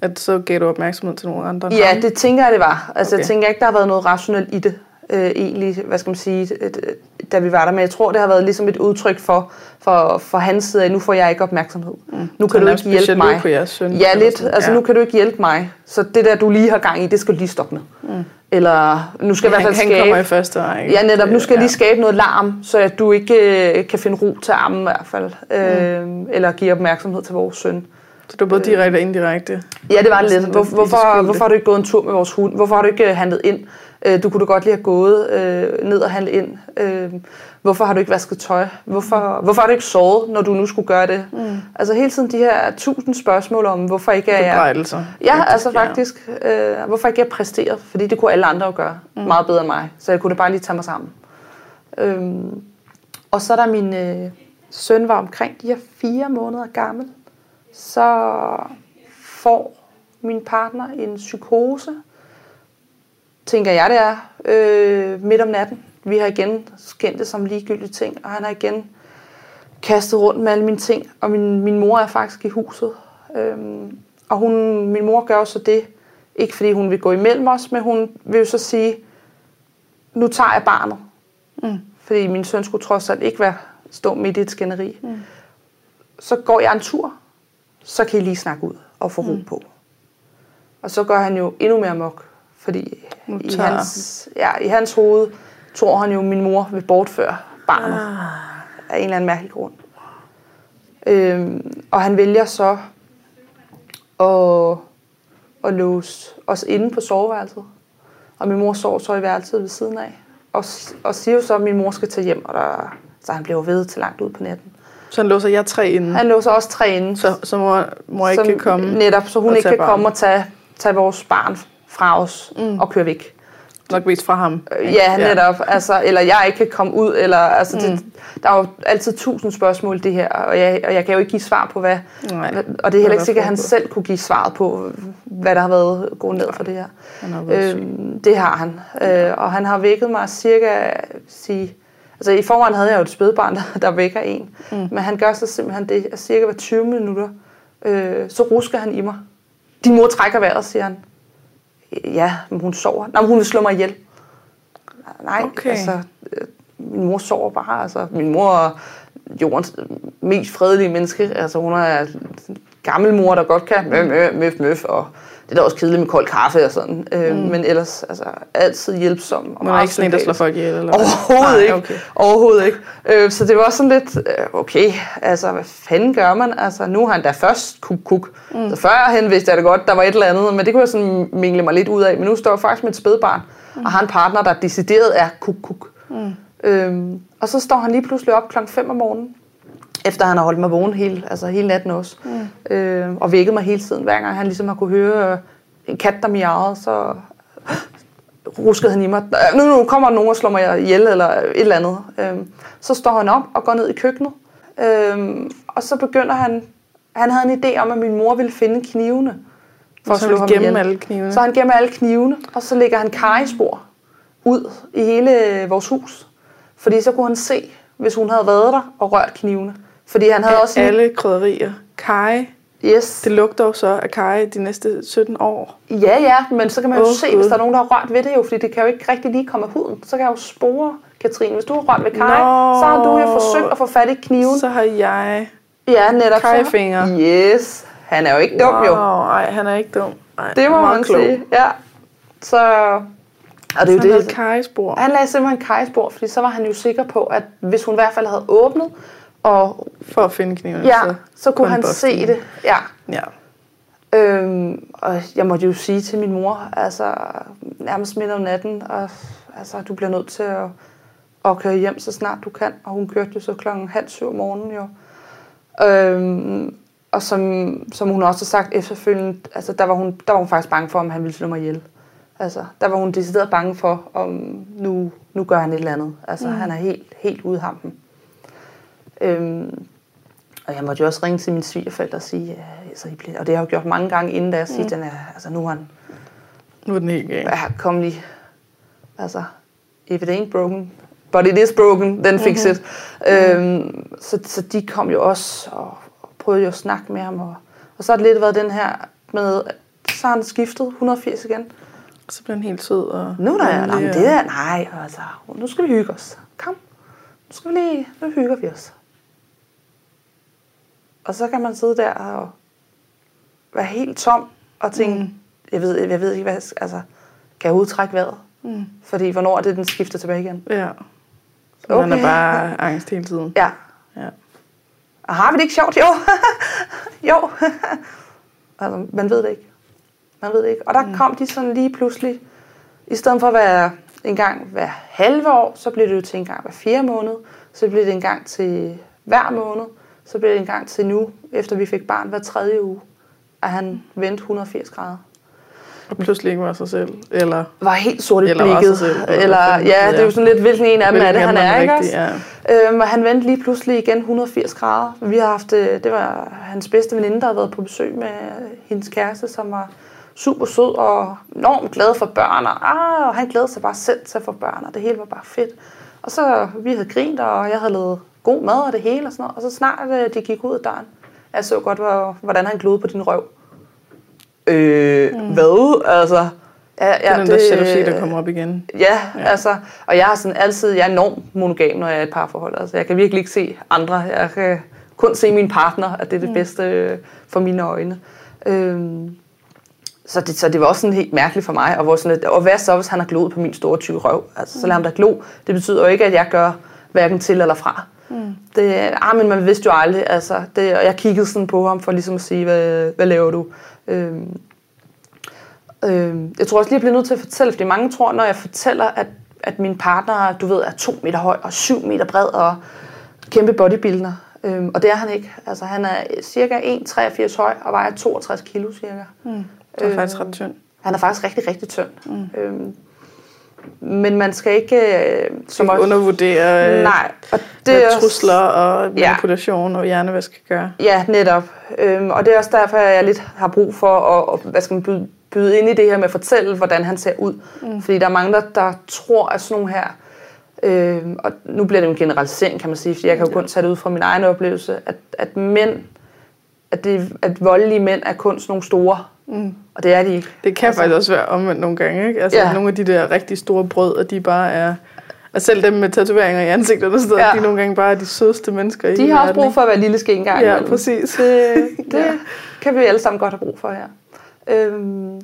At så gav du opmærksomhed til nogle andre? Ja, ham? det tænker jeg, det var. Altså, okay. jeg tænker ikke, der har været noget rationelt i det, øh, egentlig, hvad skal man sige, øh, da vi var der. Men jeg tror, det har været ligesom et udtryk for, for, for hans side af, nu får jeg ikke opmærksomhed. Mm. Nu kan du ikke hjælpe mig. på jeres søn, Ja, lidt. Altså, Ja. nu kan du ikke hjælpe mig. Så det der, du lige har gang i, det skal du lige stoppe med. Mm. Eller nu skal jeg i hvert fald han kommer i skabe... første række. Ja, netop. Nu skal jeg Ja. lige skabe noget larm, så at du ikke øh, kan finde ro til armen i hvert fald. Mm. Øh, eller give opmærksomhed til vores søn. Så det var både direkte og indirekte. Ja, det var det lidt. Hvor, hvorfor, hvorfor har du ikke gået en tur med vores hund? Hvorfor har du ikke øh, handlet ind? Øh, Du kunne da godt lige have gået øh, ned og handlet ind. Øh, Hvorfor har du ikke vasket tøj? Hvorfor, hvorfor har du ikke sovet, når du nu skulle gøre det? Mm. Altså hele tiden de her tusind spørgsmål om, hvorfor ikke er jeg... Bebrejdelser. Ja, altså faktisk. Øh, hvorfor ikke jeg præsteret? Fordi det kunne alle andre jo gøre mm. meget bedre end mig. Så jeg kunne da bare lige tage mig sammen. Øhm, og så da min øh, søn var omkring de her fire måneder gammel, så får min partner en psykose, tænker jeg det er, øh, midt om natten. Vi har igen skændt det som ligegyldige ting, og han har igen kastet rundt med alle mine ting, og min, min mor er faktisk i huset. Øhm, og hun, min mor gør så det, ikke fordi hun vil gå imellem os, men hun vil jo så sige, nu tager jeg barnet. Mm. Fordi min søn skulle trods alt ikke være stå midt i et skænderi. Mm. Så går jeg en tur, så kan I lige snakke ud og få ro mm. på. Og så gør han jo endnu mere mok, fordi Nu i hans, ja, i hans hoved tror han jo, at min mor vil bortføre barnet Ah. af en eller anden mærkelig grund. Øhm, og han vælger så at, at låse os inde på soveværelset. Og min mor sover så i værelset ved siden af. Og, og siger jo så, at min mor skal tage hjem, og der, så han bliver ved til langt ud på natten. Så han låser jer tre inden, Han låser også tre inde, så, så mor, mor ikke som- kan komme. Netop, så hun ikke kan komme og tage, tage vores barn fra os mm. og køre væk. Nok mest fra ham. Øh, Ja, netop. Altså, eller jeg ikke kan komme ud. Eller, altså, mm. det, der er jo altid tusind spørgsmål det her, og jeg, og jeg kan jo ikke give svar på, hvad... Nej. Og det er heller ikke sikkert, at han selv kunne give svaret på, hvad der har været grundlaget for det her. Han har. Øhm, det har han. Øh, og han har vækket mig cirka... Sige, altså i forvejen havde jeg jo et spædbarn, der, der vækker en. Mm. Men han gør så simpelthen det, at cirka hver 20 minutter, øh, så rusker han i mig. Din mor trækker vejret, siger han. Ja, hun sover. Nå, hun vil slå mig ihjel. Nej, Okay. altså, øh, min mor sover bare. Altså, min mor er jordens mest fredelige menneske. Altså, hun er gammel mor, der godt kan møf, møf, møf, møf og det er da også kedeligt med kold kaffe og sådan. Øh, mm. Men ellers altså, altid hjælpsom. Og Man er ikke sådan en, der slår folk ihjel? Eller? Overhovedet Nej, ikke. Okay. Overhovedet ikke. Øh, så det var sådan lidt, øh, okay, altså hvad fanden gør man? Altså nu har han da først kuk kuk. Mm. Så førhen vidste jeg da godt, der var et eller andet, men det kunne jeg sådan mingle mig lidt ud af. Men nu står jeg faktisk med et spædbarn, mm. og har en partner, der decideret er kuk kuk. Mm. Øhm, og så står han lige pludselig op klokken 5 om morgenen, efter han har holdt mig vågen hele, altså hele natten også. Mm. Øh, og vækket mig hele tiden. Hver gang han ligesom har kunne høre øh, en kat, der miavede, så ruskede han i mig. Nu, nu kommer nogen og slår mig ihjel, eller et eller andet. Øhm, så står han op og går ned i køkkenet. Øhm, og så begynder han... Han havde en idé om, at min mor ville finde knivene. For Så han ville gemme alle knivene? Så han gemmer alle knivene, og så lægger han kajespor ud i hele vores hus. Fordi så kunne han se, hvis hun havde været der og rørt knivene. Fordi han havde Af også... en- alle krydderier. Kaj. Yes. Det lugter jo så af kaj de næste 17 år. Ja, ja, men så kan man jo oh, se, Gud. hvis der er nogen, der har rørt ved det jo, fordi det kan jo ikke rigtig lige komme af huden. Så kan jeg jo spore, Katrine. Hvis du har rørt ved Kai, Nå. så har du jo forsøgt at få fat i kniven. Så har jeg... ja, netop. Kai-fingre. Yes. Han er jo ikke dum, jo. Nej, han er ikke dum. Ej, Det må man klog. sige. Ja. Så... Og det er Så jo han det. kajespor. Han lagde simpelthen Kajspor, fordi så var han jo sikker på, at hvis hun i hvert fald havde åbnet, og For at finde kniven. ja, så kunne han se det. Ja. Ja. Øhm, og jeg måtte jo sige til min mor, altså nærmest midt om natten, og, altså du bliver nødt til at, at køre hjem så snart du kan. Og hun kørte jo så klokken halv syv om morgenen jo. Øhm, og som, som hun også har sagt efterfølgende, altså der var, hun, der var hun faktisk bange for, om han ville slå mig ihjel. Altså, der var hun decideret bange for, om nu, nu gør han et eller andet. Altså, mm. han er helt, helt ude af hampen. Øhm, og jeg måtte jo også ringe til mine svigerforældre og sige, ja, altså, I bliver, og det har jeg jo gjort mange gange inden, da jeg siger, den er, altså nu er han, Nu er den helt galt. ja, kom lige, altså, if it ain't broken, but it is broken, then fix it. Øhm, så, så de kom jo også og, og prøvede jo at snakke med ham, og, og så har det lidt været den her med, så har han skiftet 180 igen. Så bliver han helt sød. Og Nu er der, nej, men og- det er, nej, altså, nu skal vi hygge os. Kom, nu skal vi lige, nu hygger vi os. Og så kan man sidde der og være helt tom og tænke, mm. jeg, ved, jeg ved ikke, hvad altså, kan jeg udtrække vejret? Mm. Fordi hvornår er det, den skifter tilbage igen? Ja. Så okay. man er bare angst hele tiden. Ja. Ja. Og har vi det ikke sjovt? Jo. jo. altså, man ved det ikke. Man ved det ikke. Og der mm. kom de sådan lige pludselig, i stedet for at være en gang hver halve år, så blev det jo til en gang hver fire måned. Så blev det en gang til hver måned. Så blev det en gang til nu, efter vi fik barn hver tredje uge, at han vendte 180 grader. Og pludselig ikke var sig selv. Eller Var helt sort i Eller blikket. sig selv, eller Eller, ja, det er jo sådan lidt, hvilken en af dem er det, han er, ikke også? Ja. Øhm, og han vendte lige pludselig igen 180 grader. Vi har haft, øh, det var hans bedste veninde, der havde været på besøg med hendes kæreste, som var super sød og enormt glad for børn. Og, ah, og han glædede sig bare selv til at få børn, og det hele var bare fedt. Og så vi havde grint, og jeg havde lavet god mad og det hele og sådan noget. Og så snart øh, de gik ud af døren, jeg så godt, hvor- hvordan han glodede på din røv. Øh, mm. hvad? Altså, ja, Det er den der jalousi, der kommer op igen. Ja, ja, altså, og jeg har sådan altid, jeg er enormt monogam, når jeg er i et parforhold. Altså, jeg kan virkelig ikke se andre. Jeg kan kun se min partner, at det er det mm. bedste øh, for mine øjne. Øhm, så, det, så det var også sådan helt mærkeligt for mig. Og, hvor sådan, at, og hvad så, hvis han har gloet på min store tykke røv? Altså, så lad ham da glo. Det betyder jo ikke, at jeg gør hverken til eller fra. Mm. Det, ah, men man vidste jo aldrig. Altså, det, og jeg kiggede sådan på ham for ligesom at sige, hvad, hvad laver du? Øhm, Øh, jeg tror også lige, jeg bliver nødt til at fortælle, fordi mange tror, når jeg fortæller, at, at min partner, du ved, er to meter høj og syv meter bred og kæmpe bodybuilder. Øh, og det er han ikke. Altså, han er cirka 1,83 høj og vejer 62 kilo cirka. Mm. Det er faktisk ret tynd. Han er faktisk rigtig, rigtig tynd. Mm. Øh, men man skal ikke... Øh, Som også- undervurdere øh, Nej, og det hvad er også- trusler og Ja. manipulation og hjernevask kan gøre. Ja, netop. Øhm, og det er også derfor, at jeg lidt har brug for at, at hvad skal man byde, byde ind i det her med at fortælle, hvordan han ser ud. Mm. Fordi der er mange, der, der tror, at sådan nogle her... Øhm, og nu bliver det en generalisering, kan man sige, fordi jeg kan jo kun tage det ud fra min egen oplevelse, at, at mænd, at, det, at voldelige mænd er kun sådan nogle store. Mm. Og det er de ikke. Det kan altså, faktisk også være omvendt nogle gange, ikke? Altså Ja. nogle af de der rigtig store brød, og de bare er... Og selv dem med tatoveringer i ansigtet og sådan noget, Ja. de er nogle gange bare de sødeste mennesker i De har også brug for at være lille ske engang. ikke? Ja, imellem. præcis. Det, det, Ja. kan vi alle sammen godt have brug for her. Øhm,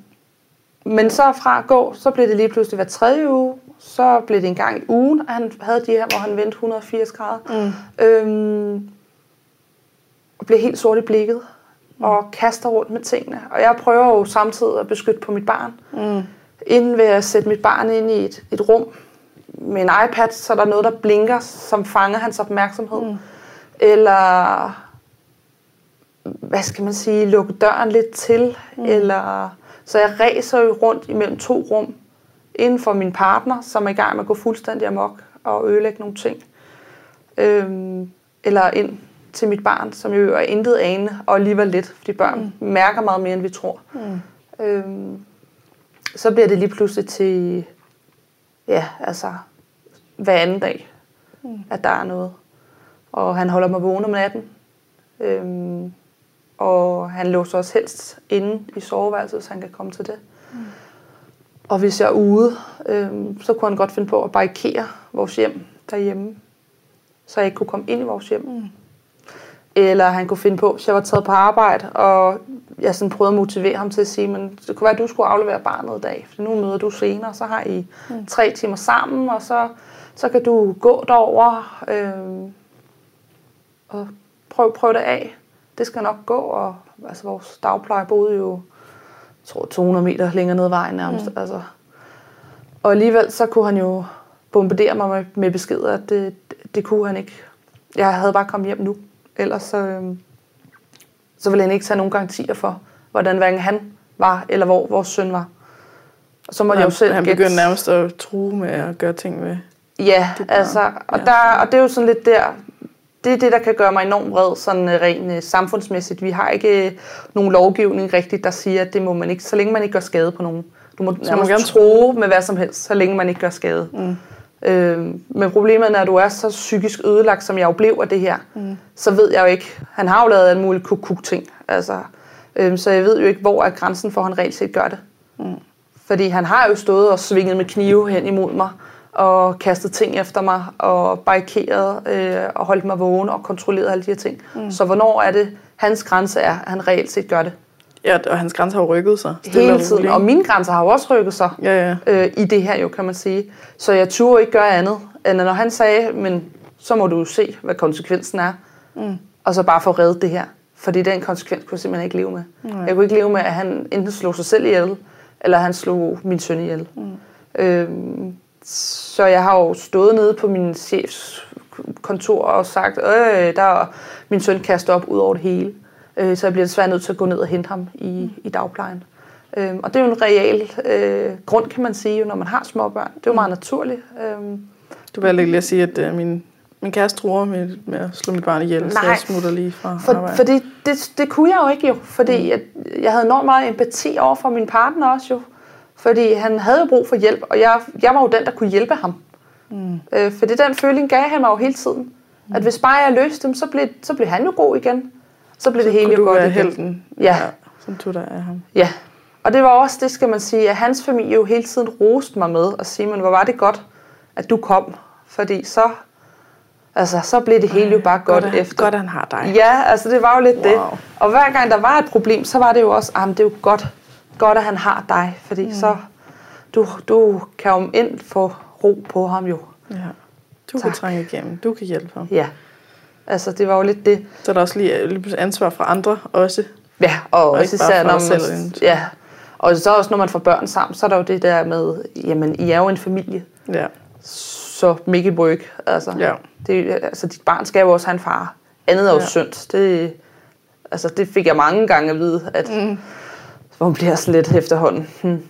men så fra at gå, så blev det lige pludselig hver tredje uge. Så blev det en gang i ugen, at han havde de her, hvor han vendte 180 grader. Mm. Øhm, og blev helt sort i blikket. Mm. Og kaster rundt med tingene. Og jeg prøver jo samtidig at beskytte på mit barn. Mm. Inden ved at sætte mit barn ind i et, et rum med en iPad, så er der noget, der blinker, som fanger hans opmærksomhed. Mm. Eller hvad skal man sige, lukke døren lidt til, mm. eller så jeg ræser jo rundt imellem to rum, inden for min partner, som er i gang med at gå fuldstændig amok og ødelægge nogle ting. Øhm, eller ind til mit barn, som jo er intet ane, og alligevel lidt, fordi børn mm. mærker meget mere, end vi tror. Mm. Øhm, så bliver det lige pludselig til, ja, altså, hver anden dag, mm. at der er noget. Og han holder mig vågen om natten. Øhm, og han låser os helst inde i soveværelset, så han kan komme til det. Mm. Og hvis jeg er ude, øhm, så kunne han godt finde på at barrikere vores hjem derhjemme, så jeg ikke kunne komme ind i vores hjem. Mm. Eller han kunne finde på, hvis jeg var taget på arbejde, og jeg sådan prøvede at motivere ham til at sige, men det kunne være, at du skulle aflevere barnet i dag, for nu møder du senere, så har I mm. tre timer sammen, og så, så kan du gå derover øh, og prøve, prøve det af. Det skal nok gå, og altså, vores dagpleje boede jo jeg tror, 200 meter længere ned ad vejen nærmest. Mm. Altså. Og alligevel så kunne han jo bombardere mig med, med beskeder, at det, det kunne han ikke. Jeg havde bare kommet hjem nu. Ellers så, øhm, så ville han ikke tage nogen garantier for, hvordan hverken han var, eller hvor vores søn var. Og så må jeg jo selv Han begyndte nærmest at true med at gøre ting med Ja, altså, og, ja. der, og det er jo sådan lidt der, det er det, der kan gøre mig enormt vred, sådan øh, rent uh, samfundsmæssigt. Vi har ikke uh, nogen lovgivning rigtigt, der siger, at det må man ikke, så længe man ikke gør skade på nogen. Du må så nærmest gerne tro med hvad som helst, så længe man ikke gør skade. Mm. Øh, men problemet er, når du er så psykisk ødelagt, som jeg jo blev af det her, mm. så ved jeg jo ikke, han har jo lavet en mulig kuk ting, altså, øh, så jeg ved jo ikke, hvor er grænsen for, at han reelt set gør det. Mm. Fordi han har jo stået og svinget med knive hen imod mig, og kastet ting efter mig, og barrikeret, øh, og holdt mig vågen, og kontrolleret alle de her ting. Mm. Så hvornår er det, hans grænse er, at han reelt set gør det? Ja, og hans grænser har rykket sig. Hele tiden, og mine grænser har jo også rykket sig ja, ja. Øh, i det her jo, kan man sige. Så jeg turde ikke gøre andet, end når han sagde, men så må du se, hvad konsekvensen er, mm. og så bare få reddet det her. Fordi den konsekvens kunne jeg simpelthen ikke leve med. Mm. Jeg kunne ikke leve med, at han enten slog sig selv ihjel, eller han slog min søn ihjel. Mm. Øhm, så jeg har jo stået nede på min chefs kontor og sagt, øh, der er min søn kastet op ud over det hele. Øh, så jeg bliver desværre nødt til at gå ned og hente ham i, i dagplejen. Øh, og det er jo en reel øh, grund, kan man sige, når man har små børn. Det er jo meget naturligt. Øh, du vil lige at sige, at øh, min, min kæreste tror med, med at slå mit barn ihjel, Nej, så jeg smutter lige fra for, arbejde. Fordi det, det kunne jeg jo ikke jo, fordi mm. jeg, jeg havde enormt meget empati over for min partner også jo. Fordi han havde jo brug for hjælp, og jeg, jeg var jo den, der kunne hjælpe ham. Mm. Øh, fordi den føling gav han mig jo hele tiden. Mm. At hvis bare jeg løste dem, så blev, så blev han jo god igen. Så blev så det hele jo godt igen. helten, ja. ja. som tog dig af ham. Ja, og det var også, det skal man sige, at hans familie jo hele tiden roste mig med og sige, men hvor var det godt, at du kom. Fordi så, altså, så blev det hele jo bare godt, godt efter. Godt, at han har dig. Ja, altså det var jo lidt wow. det. Og hver gang der var et problem, så var det jo også, ah, det er jo godt, godt, at han har dig, fordi mm. så du, du kan jo ind få ro på ham jo. Ja. Du tak. kan trænge igennem, du kan hjælpe ham. Ja, altså det var jo lidt det. Så er der også lige, lige ansvar fra andre også. Ja, og, og også især når man, selv, ja, og så også når man får børn sammen, så er der jo det der med, jamen I er jo en familie. Ja. Så make it work. Altså, ja. det, altså dit barn skal jo også have en far. Andet er jo ja. synd. Det, altså, det fik jeg mange gange at vide, at mm hvor man bliver sådan lidt efterhånden. Hmm.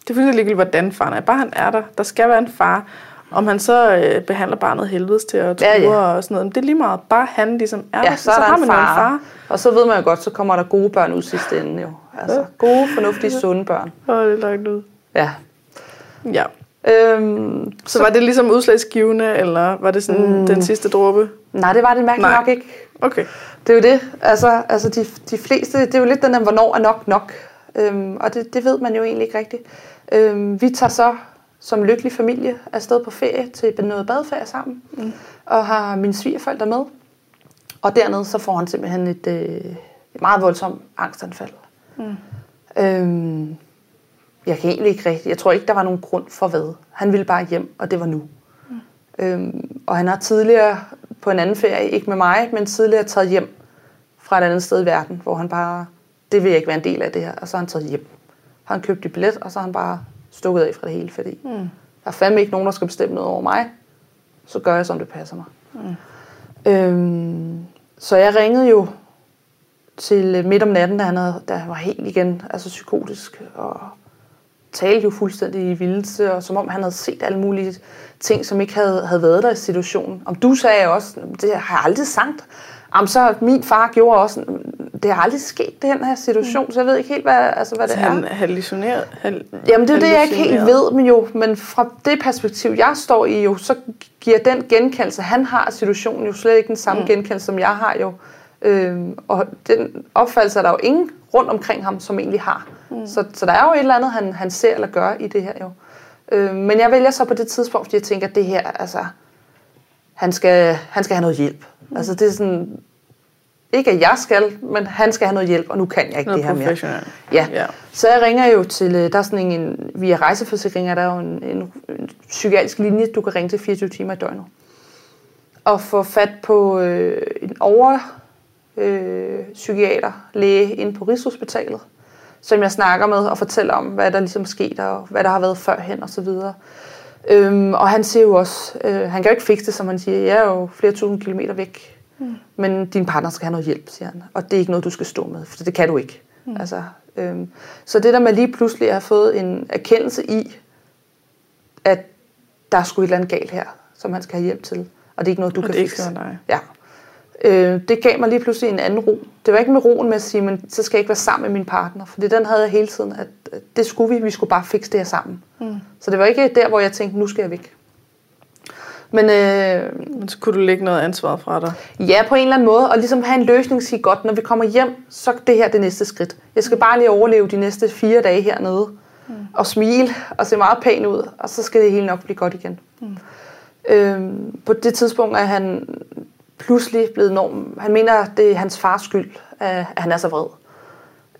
Det er fuldstændig ligegyldigt, hvordan faren er. Bare han er der. Der skal være en far. Om han så øh, behandler barnet helvedes til at ja, ja. og sådan noget. Men det er lige meget. Bare han ligesom er ja, der. Så, så, så har man far. en far. Og så ved man jo godt, så kommer der gode børn ud sidste ende jo. Altså gode, fornuftige, sunde børn. Åh, det er langt ud. Ja. Ja. Øhm, så, så var det ligesom udslagsgivende, eller var det sådan mm, den sidste dråbe? Nej, det var det mærkeligt nok ikke. Okay. Det er jo det. Altså, altså de, de fleste, det er jo lidt den der, hvornår er nok nok. Øhm, og det, det ved man jo egentlig ikke rigtigt. Øhm, vi tager så som lykkelig familie afsted på ferie til noget badeferie sammen, mm. og har mine svigerforældre med. Og dernede så får han simpelthen et, øh, et meget voldsomt angstanfald. Mm. Øhm, jeg kan egentlig ikke rigtig, jeg tror ikke, der var nogen grund for hvad. Han ville bare hjem, og det var nu. Mm. Øhm, og han har tidligere på en anden ferie, ikke med mig, men tidligere taget hjem fra et andet sted i verden, hvor han bare, det vil jeg ikke være en del af det her, og så har han taget hjem. Han købt et billet, og så har han bare stukket af fra det hele, fordi mm. der er fandme ikke nogen, der skal bestemme noget over mig. Så gør jeg, som det passer mig. Mm. Øhm, så jeg ringede jo til midt om natten, da han, havde, da han var helt igen, altså psykotisk, og talte jo fuldstændig i vildelse, og som om han havde set alle mulige ting, som ikke havde, havde været der i situationen. Om du sagde også, det har jeg aldrig sagt. Jamen, så min far gjorde også, det har aldrig sket, den her situation, mm. så jeg ved ikke helt, hvad, altså, hvad det han er. hallucineret? Hal- Jamen, det er det, jeg ikke helt ved, men jo, men fra det perspektiv, jeg står i jo, så giver den genkendelse, han har af situationen, jo slet ikke den samme mm. genkendelse, som jeg har jo. Øhm, og den opfattelse er der jo ingen rundt omkring ham, som egentlig har. Mm. Så, så der er jo et eller andet, han, han ser eller gør i det her jo. Øhm, men jeg vælger så på det tidspunkt, fordi jeg tænker, at det her, altså, han skal, han skal have noget hjælp. Mm. Altså det er sådan, ikke at jeg skal, men han skal have noget hjælp, og nu kan jeg ikke noget det her mere. Ja. ja. Så jeg ringer jo til, øh, der er sådan en, via rejseforsikringer, der er jo en, en, en psykiatrisk linje, du kan ringe til 24 timer i døgnet. Og få fat på øh, en over øh, psykiater, læge inde på Rigshospitalet, som jeg snakker med og fortæller om, hvad der ligesom er sket, og hvad der har været førhen og så videre. Øhm, og han siger jo også, øh, han kan jo ikke fikse det, som han siger, jeg er jo flere tusind kilometer væk, mm. men din partner skal have noget hjælp, siger han. Og det er ikke noget, du skal stå med, for det kan du ikke. Mm. Altså, øhm, så det der med lige pludselig at have fået en erkendelse i, at der er sgu et eller andet galt her, som han skal have hjælp til, og det er ikke noget, du og kan det fikse. Ikke nej. Ja. Øh, det gav mig lige pludselig en anden ro. Det var ikke med roen med at sige, men så skal jeg ikke være sammen med min partner. For den havde jeg hele tiden, at det skulle vi. Vi skulle bare fikse det her sammen. Mm. Så det var ikke der, hvor jeg tænkte, nu skal jeg væk. Men, øh, men så kunne du lægge noget ansvar fra dig? Ja, på en eller anden måde. Og ligesom have en løsning sige, godt, når vi kommer hjem, så er det her det næste skridt. Jeg skal bare lige overleve de næste fire dage hernede. Mm. Og smile og se meget pæn ud. Og så skal det hele nok blive godt igen. Mm. Øh, på det tidspunkt er han pludselig blevet norm. Han mener, at det er hans fars skyld, at han er så vred.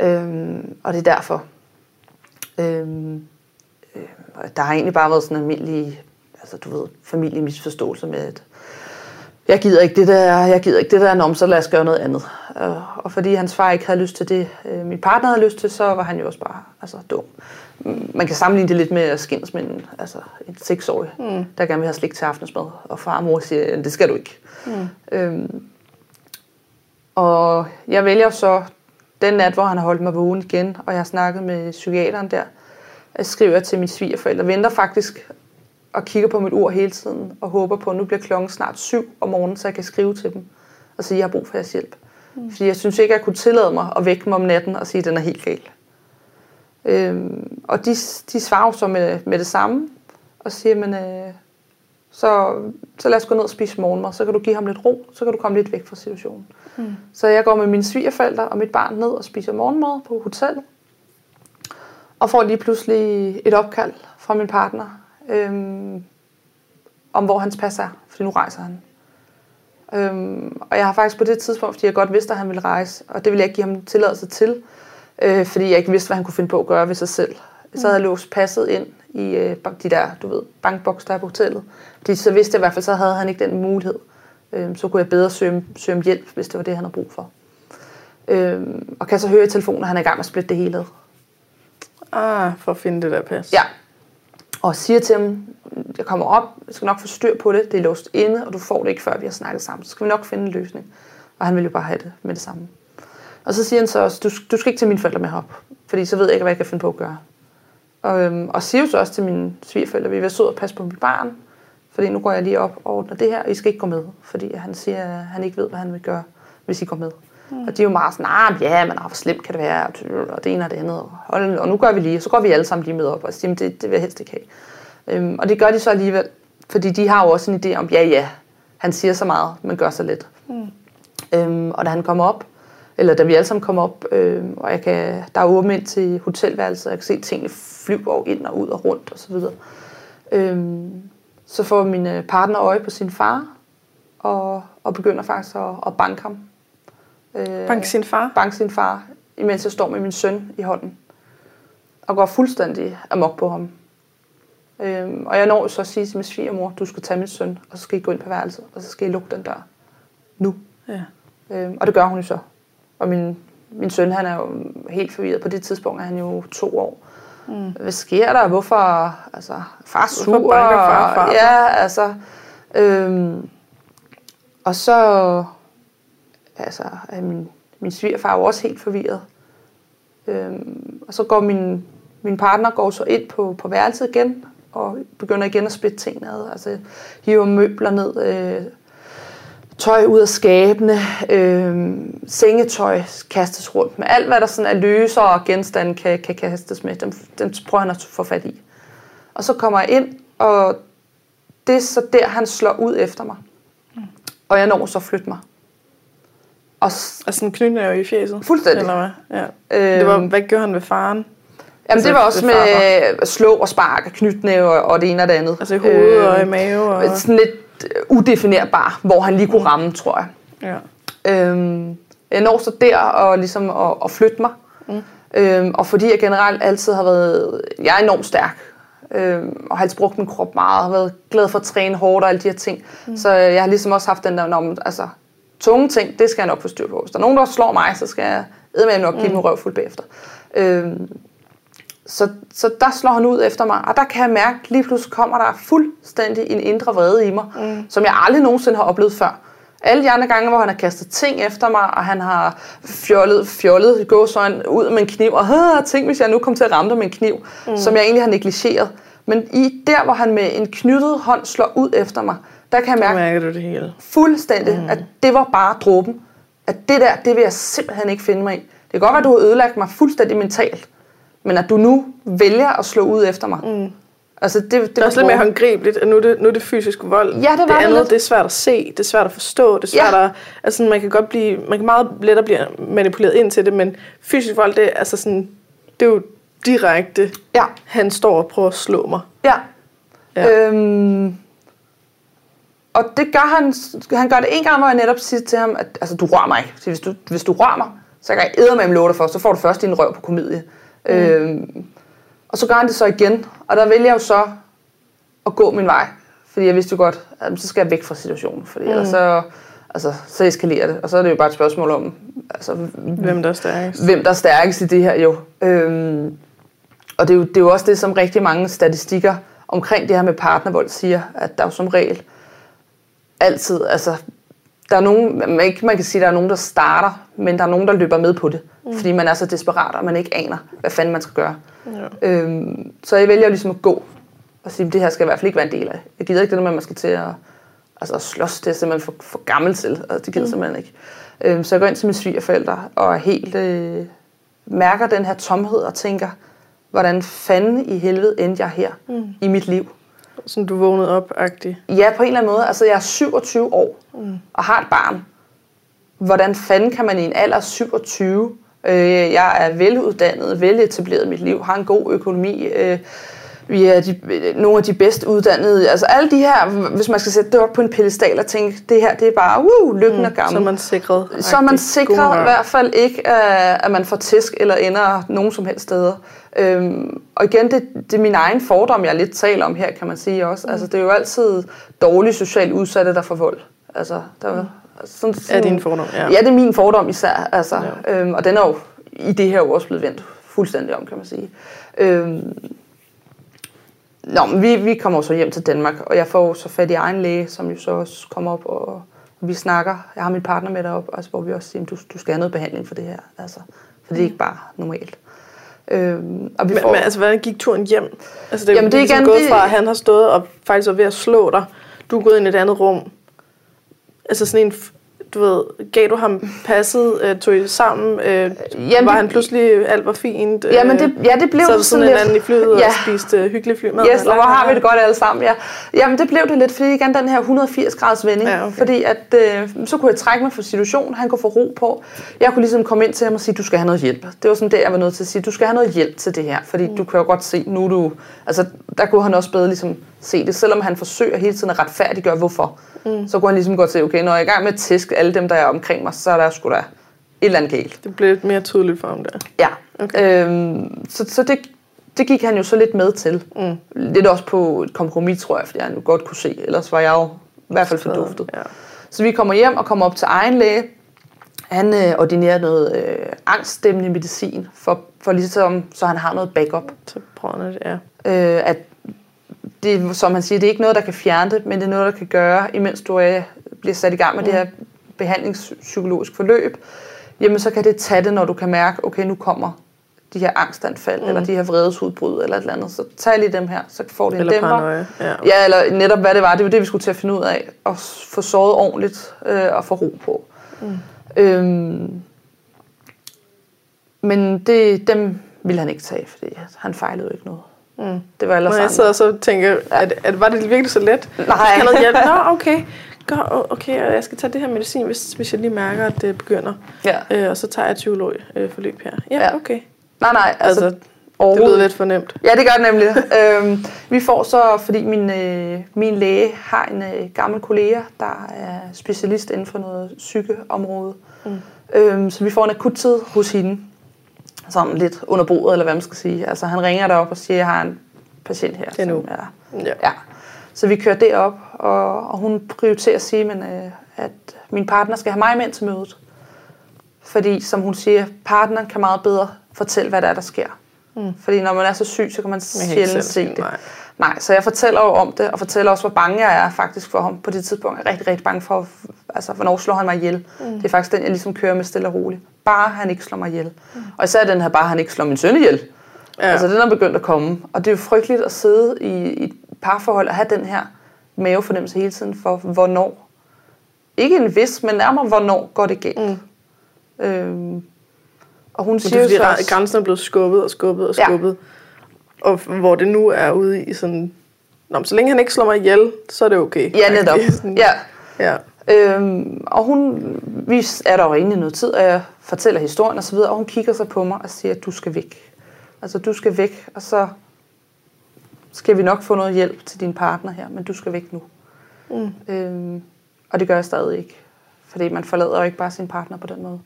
Øhm, og det er derfor. Øhm, øh, der har egentlig bare været sådan en almindelig, altså du ved, familiemisforståelse med, at jeg gider ikke det der, jeg gider ikke det der nå, så lad os gøre noget andet. Og fordi hans far ikke havde lyst til det, øh, min partner havde lyst til, så var han jo også bare altså, dum. Man kan sammenligne det lidt med at skændes med en, altså, en seksårig, mm. der gerne vil have slik til aftensmad, og far og mor siger, det skal du ikke. Mm. Øhm, og jeg vælger så den nat, hvor han har holdt mig vågen igen, og jeg har snakket med psykiateren der, jeg skriver til mine svigerforældre, venter faktisk og kigger på mit ur hele tiden, og håber på, at nu bliver klokken snart syv om morgenen, så jeg kan skrive til dem og sige, at jeg har brug for jeres hjælp. Mm. Fordi jeg synes ikke, at jeg kunne tillade mig at vække mig om natten og sige, at den er helt gal. Øhm, og de, de svarer så med, med det samme, og siger, men, øh, så, så lad os gå ned og spise morgenmad, så kan du give ham lidt ro, så kan du komme lidt væk fra situationen. Mm. Så jeg går med mine svigerforældre og mit barn ned og spiser morgenmad på hotellet, og får lige pludselig et opkald fra min partner, øhm, om hvor hans pas er, fordi nu rejser han. Øhm, og jeg har faktisk på det tidspunkt, fordi jeg godt vidste, at han ville rejse, og det ville jeg ikke give ham tilladelse til, øh, fordi jeg ikke vidste, hvad han kunne finde på at gøre ved sig selv. Så havde jeg låst passet ind i øh, de der, du ved, bankboks, der er på hotellet. Fordi så vidste jeg i hvert fald, så havde han ikke den mulighed. Øh, så kunne jeg bedre søge, søge om hjælp, hvis det var det, han havde brug for. Øh, og kan så høre i telefonen, at han er i gang med at splitte det hele ad. Ah, for at finde det der pas. Ja. Og siger til ham, jeg kommer op, jeg skal nok få styr på det, det er låst inde, og du får det ikke, før vi har snakket sammen. Så skal vi nok finde en løsning. Og han vil jo bare have det med det samme. Og så siger han så også, du, du skal ikke tage mine forældre med op, fordi så ved jeg ikke, hvad jeg kan finde på at gøre. Og, øhm, og siger jo så også til mine svigerforældre, vi vil være og passe på mit barn, fordi nu går jeg lige op og ordner det her, og I skal ikke gå med, fordi han siger, at han ikke ved, hvad han vil gøre, hvis I går med. Mm. Og de er jo meget sådan, ah, ja, men ah, hvor slemt kan det være, og det ene og det andet, og, og nu gør vi lige, og så går vi alle sammen lige med op, og siger, det, det vil jeg helst ikke have. Øhm, og det gør de så alligevel, fordi de har jo også en idé om, ja, ja, han siger så meget, men gør så lidt. Mm. Øhm, og da han kommer op, eller da vi alle sammen kommer op, øh, og jeg kan, der er åbent ind til hotelværelset, og jeg kan se tingene flyver ind og ud og rundt og så videre. Øh, så får min øh, partner øje på sin far, og, og begynder faktisk at, at banke ham. Øh, Bank sin far. banke sin far, imens jeg står med min søn i hånden. Og går fuldstændig amok på ham. Øhm, og jeg når så at sige til min svigermor, du skal tage min søn, og så skal I gå ind på værelset, og så skal I lukke den dør. Nu. Ja. Øhm, og det gør hun jo så. Og min, min søn, han er jo helt forvirret. På det tidspunkt er han jo to år. Mm. Hvad sker der? Hvorfor? Altså, far sur. Hvorfor banker far far? Ja, altså. Øhm, og så altså, er min, min svigerfar jo også helt forvirret. Øhm, og så går min, min partner går så ind på, på værelset igen, og begynder igen at splitte tingene ad. Altså hiver møbler ned, øh, tøj ud af skabene, øh, sengetøj kastes rundt med. Alt, hvad der sådan er løsere og genstande kan, kan kastes med, dem, dem prøver han at få fat i. Og så kommer jeg ind, og det er så der, han slår ud efter mig. Og jeg når så at flytte mig. Og s- Altså en knytnæve i fjeset? Fuldstændig. Eller hvad? Ja. Øhm. Det var, hvad gjorde han ved faren? Jamen Altså, det var også med slå og spark og knytnæve og, og det ene og det andet. Altså i hovedet Øh, og i mave? Og... Sådan lidt udefinerbar, hvor han lige kunne ramme, tror jeg. Ja. Øhm, jeg når så der og ligesom at, at flytte mig. Mm. Øhm, og fordi jeg generelt altid har været... Jeg er enormt stærk. Øhm, og har altid brugt min krop meget. Har været glad for at træne hårdt og alle de her ting. Mm. Så jeg har ligesom også haft den der... Når, altså, tunge ting, det skal jeg nok få styr på. Hvis der er nogen, der slår mig, så skal jeg eddermame nok give dem røv fuld bagefter. Øhm, så, så der slår han ud efter mig, og der kan jeg mærke, lige pludselig kommer der fuldstændig en indre vrede i mig, mm. som jeg aldrig nogensinde har oplevet før. Alle de andre gange, hvor han har kastet ting efter mig, og han har fjollet, fjollet gåsøjne ud med en kniv, og tænk, hvis jeg nu kom til at ramme dig med en kniv, mm. som jeg egentlig har negligeret. Men i der, hvor han med en knyttet hånd slår ud efter mig, der kan jeg mærke mærker du det hele. fuldstændig, mm. at det var bare dråben. At det der, det vil jeg simpelthen ikke finde mig i. Det kan godt være, at du har ødelagt mig fuldstændig mentalt, men at du nu vælger at slå ud efter mig. Mm. Altså, det, det, Det er også lidt mere håndgribeligt, at nu er det, nu er det fysisk vold. Ja, det var det det andet, lidt. det er svært at se, det er svært at forstå, det er svært Ja. at, altså man kan godt blive, man kan meget lettere blive manipuleret ind til det, men fysisk vold, det er, altså sådan, det er jo direkte, Ja, han står og prøver at slå mig. ja. Ja. Øhm, og det gør han, han gør det en gang, hvor jeg netop siger til ham, at altså, du rører mig ikke. Så hvis du, hvis du rører mig, så kan jeg eddermame love dig for, så får du først din røv på komedie. Mm. Øhm, og så gør han det så igen, og der vælger jeg jo så at gå min vej. Fordi jeg vidste jo godt, at så skal jeg væk fra situationen, fordi mm. ellers så, altså, så eskalerer det. Og så er det jo bare et spørgsmål om, altså, Hvem der er stærkest. hvem der er stærkest i det her jo. Øhm, og det er, jo, det er jo også det, som rigtig mange statistikker omkring det her med partnervold siger, at der er jo som regel altid, altså, der er nogen, man, ikke, man kan sige, at der er nogen, der starter, men der er nogen, der løber med på det, mm. fordi man er så desperat, og man ikke aner, hvad fanden man skal gøre. Ja. Øhm, så jeg vælger ligesom at gå og sige, det her skal i hvert fald ikke være en del af. Jeg gider ikke det at man skal til at, altså, at slås. Det er simpelthen for, for gammel til, og det gider mm. simpelthen ikke. Øhm, så jeg går ind til mine svigerforældre og helt øh, mærker den her tomhed og tænker, hvordan fanden i helvede endte jeg her mm. i mit liv? Sådan du vågnede op-agtigt. Ja, på en eller anden måde. Altså, jeg er 27 år mm. og har et barn. Hvordan fanden kan man i en alder af 27? Øh, jeg er veluddannet, veletableret i mit liv, har en god økonomi. Øh, vi er de, nogle af de bedst uddannede. Altså alle de her, hvis man skal sætte det op på en pedestal og tænke, det her det er bare uh, lykken mm, og Så gammel. er man sikret. Så er man sikret i hvert fald ikke, at at man får tæsk eller ender nogen som helst steder. Øhm, og igen, det, det er min egen fordom, jeg lidt taler om her, kan man sige også. Altså, det er jo altid dårligt socialt udsatte, der får vold. Altså, der, sådan, Er din fordom, ja. Ja, det er min fordom især. Altså, ja. øhm, og den er jo i det her jo også blevet vendt fuldstændig om, kan man sige. Øhm, Nå, men vi, vi kommer så hjem til Danmark, og jeg får så fat i egen læge, som jo så også kommer op, og vi snakker. Jeg har min partner med derop, altså, hvor vi også siger, du, du skal have noget behandling for det her. Altså, for det er ikke bare normalt. Øhm, og vi Men, får, men altså, hvordan gik turen hjem? Altså, det er Jamen, det er ligesom igen gået det- fra, at han har stået og faktisk var ved at slå dig. Du er gået ind i et andet rum. Altså sådan en, du ved, gav du ham passet, øh, tog I sammen, øh, Jamen, var han pludselig, alt var fint? Øh, Jamen, det- ja, det blev ved sådan af lidt- hinanden i flyet Ja. og spiste øh, hyggelig flymad? Yes, og hvor har vi det godt alle sammen, ja. Jamen, det blev det lidt, fordi igen den her 180 graders vending. Ja, okay. Fordi at, øh, så kunne jeg trække mig fra situationen, han kunne få ro på. Jeg kunne ligesom komme ind til ham og sige, du skal have noget hjælp. Det var sådan det, jeg var nødt til at sige, du skal have noget hjælp til det her. Fordi mm. du kan jo godt se, nu du... Altså, der kunne han også bedre ligesom se det. Selvom han forsøger hele tiden at retfærdiggøre, hvorfor. Mm. Så kunne han ligesom godt se, okay, når jeg er i gang med at tæske alle dem, der er omkring mig, så er der sgu da eller andet galt. Det blev lidt mere tydeligt for ham der. Ja. Okay. Øhm, så så det, det gik han jo så lidt med til. Mm. Lidt også på et kompromis, tror jeg, fordi han jo godt kunne se. Ellers var jeg jo i hvert fald forduftet. Ja. Så vi kommer hjem og kommer op til egen læge. Han øh, ordinerer noget øh, angststemmende medicin, for, for ligesom, så han har noget backup. Så prøver det, ja. Øh, at det, som han siger, det er ikke noget, der kan fjerne det, men det er noget, der kan gøre, imens du er, bliver sat i gang med mm. det her behandlingspsykologisk forløb, jamen så kan det tage det, når du kan mærke, okay, nu kommer de her angstanfald, mm. eller de her vredesudbrud, eller et eller andet. Så tag lige dem her, så får det en Eller dæmper. paranoia. Ja. Ja, eller netop hvad det var. Det var det, vi skulle til at finde ud af. Og få sovet ordentligt øh, og få ro på. Mm. Øhm, men det, dem ville han ikke tage, fordi han fejlede jo ikke noget. Mm. Det var ellers Når jeg sidder og så tænker, at, at var det virkelig så let? Nej. Have noget hjælp? Nå, okay. Godt, okay, og jeg skal tage det her medicin, hvis, hvis jeg lige mærker, at det begynder. Ja. Øh, og så tager jeg et psykologforløb her. Ja, Ja. okay. Nej, nej, altså, Altså, det lyder lidt for nemt. Ja, det gør det nemlig. øhm, vi får så, fordi min, øh, min læge har en øh, gammel kollega, der er specialist inden for noget psykeområde. Mm. Øhm, så vi får en akuttid hos hende, sådan lidt under bordet, eller hvad man skal sige. Altså han ringer derop og siger, at jeg har en patient her. Det er nu. som er, Ja. ja. Så vi kører derop, og, og hun prioriterer at sige, men, øh, at min partner skal have mig med ind til mødet. Fordi, som hun siger, partneren kan meget bedre fortælle, hvad der er, der sker. Mm. Fordi når man er så syg, så kan man sjældent se, det. nej. Nej, så jeg fortæller jo om det, og fortæller også, hvor bange jeg er faktisk for ham på det tidspunkt. Jeg er rigtig, rigtig bange for, altså, hvornår slår han mig ihjel. Mm. Det er faktisk den, jeg ligesom kører med stille og roligt. Bare han ikke slår mig ihjel. Mm. Og især den her, bare han ikke slår min søn ihjel. Ja. Altså, den er begyndt at komme. Og det er jo frygteligt at sidde i, i et parforhold og have den her mavefornemmelse hele tiden for, hvornår. Ikke en vis, men nærmere, hvornår går det galt. Mm. Øhm, og hun Men det siger er jo fordi, så også, grænsen er blevet skubbet og skubbet og Ja. Og hvor det nu er ude i sådan... Nå, så længe han ikke slår mig ihjel, så er det okay. ja, netop. Sådan- Ja. ja. Øhm, og hun, vi er der jo i noget tid, og jeg fortæller historien og så videre, og hun kigger så på mig og siger, at du skal væk. Altså, du skal væk, og så skal vi nok få noget hjælp til din partner her, men du skal væk nu. Mm. Øhm, og det gør jeg stadig ikke, fordi man forlader jo ikke bare sin partner på den måde.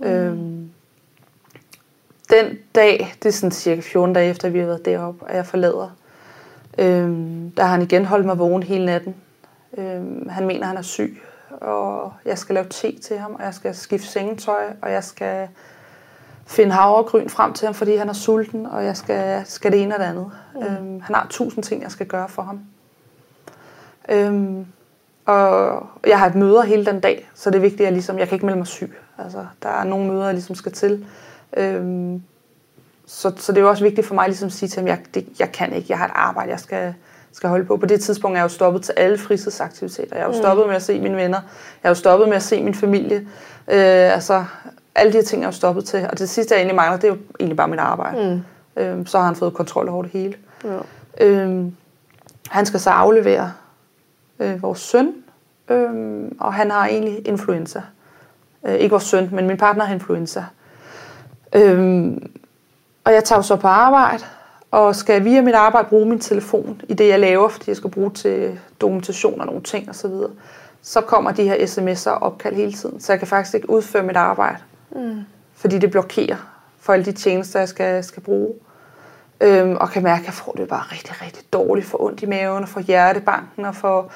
Mm. Øhm, den dag, det er sådan cirka 14 dage efter, vi har været deroppe, og jeg forlader, øhm, der har han igen holdt mig vågen hele natten. Øhm, han mener, han er syg, og jeg skal lave te til ham, og jeg skal skifte sengetøj, og jeg skal finde havregryn frem til ham, fordi han er sulten, og jeg skal, skal det ene og det andet. Mm. Øhm, han har tusind ting, jeg skal gøre for ham. Øhm, og jeg har et møder hele den dag, så det er vigtigt, at jeg, ligesom, jeg kan ikke melde mig syg. Altså, der er nogle møder, jeg ligesom skal til. Øhm, så, så det er jo også vigtigt for mig ligesom at sige til ham, jeg, det, jeg kan ikke, jeg har et arbejde, jeg skal, skal holde på. På det tidspunkt er jeg jo stoppet til alle fritidsaktiviteter. Jeg er jo stoppet med at se mine venner. Jeg er jo stoppet med at se min familie. Øh, altså, alle de her ting er jeg jo stoppet til. Og det sidste, jeg egentlig mangler, det er jo egentlig bare mit arbejde. Mm. Øhm, så har han fået kontrol over det hele. Ja. Øhm, han skal så aflevere øh, vores søn, øhm, og han har egentlig influenza. Øh, ikke vores søn, men min partner har influenza. Øhm, og jeg tager jo så på arbejde, og skal via mit arbejde bruge min telefon i det, jeg laver, fordi jeg skal bruge til dokumentation og nogle ting osv. Så, så kommer de her sms'er og opkald hele tiden, så jeg kan faktisk ikke udføre mit arbejde. Mm. Fordi det blokerer for alle de tjenester, jeg skal, skal bruge. Øhm, og kan mærke, at jeg får det bare rigtig, rigtig dårligt. For ondt i maven, og for hjertebanken, og for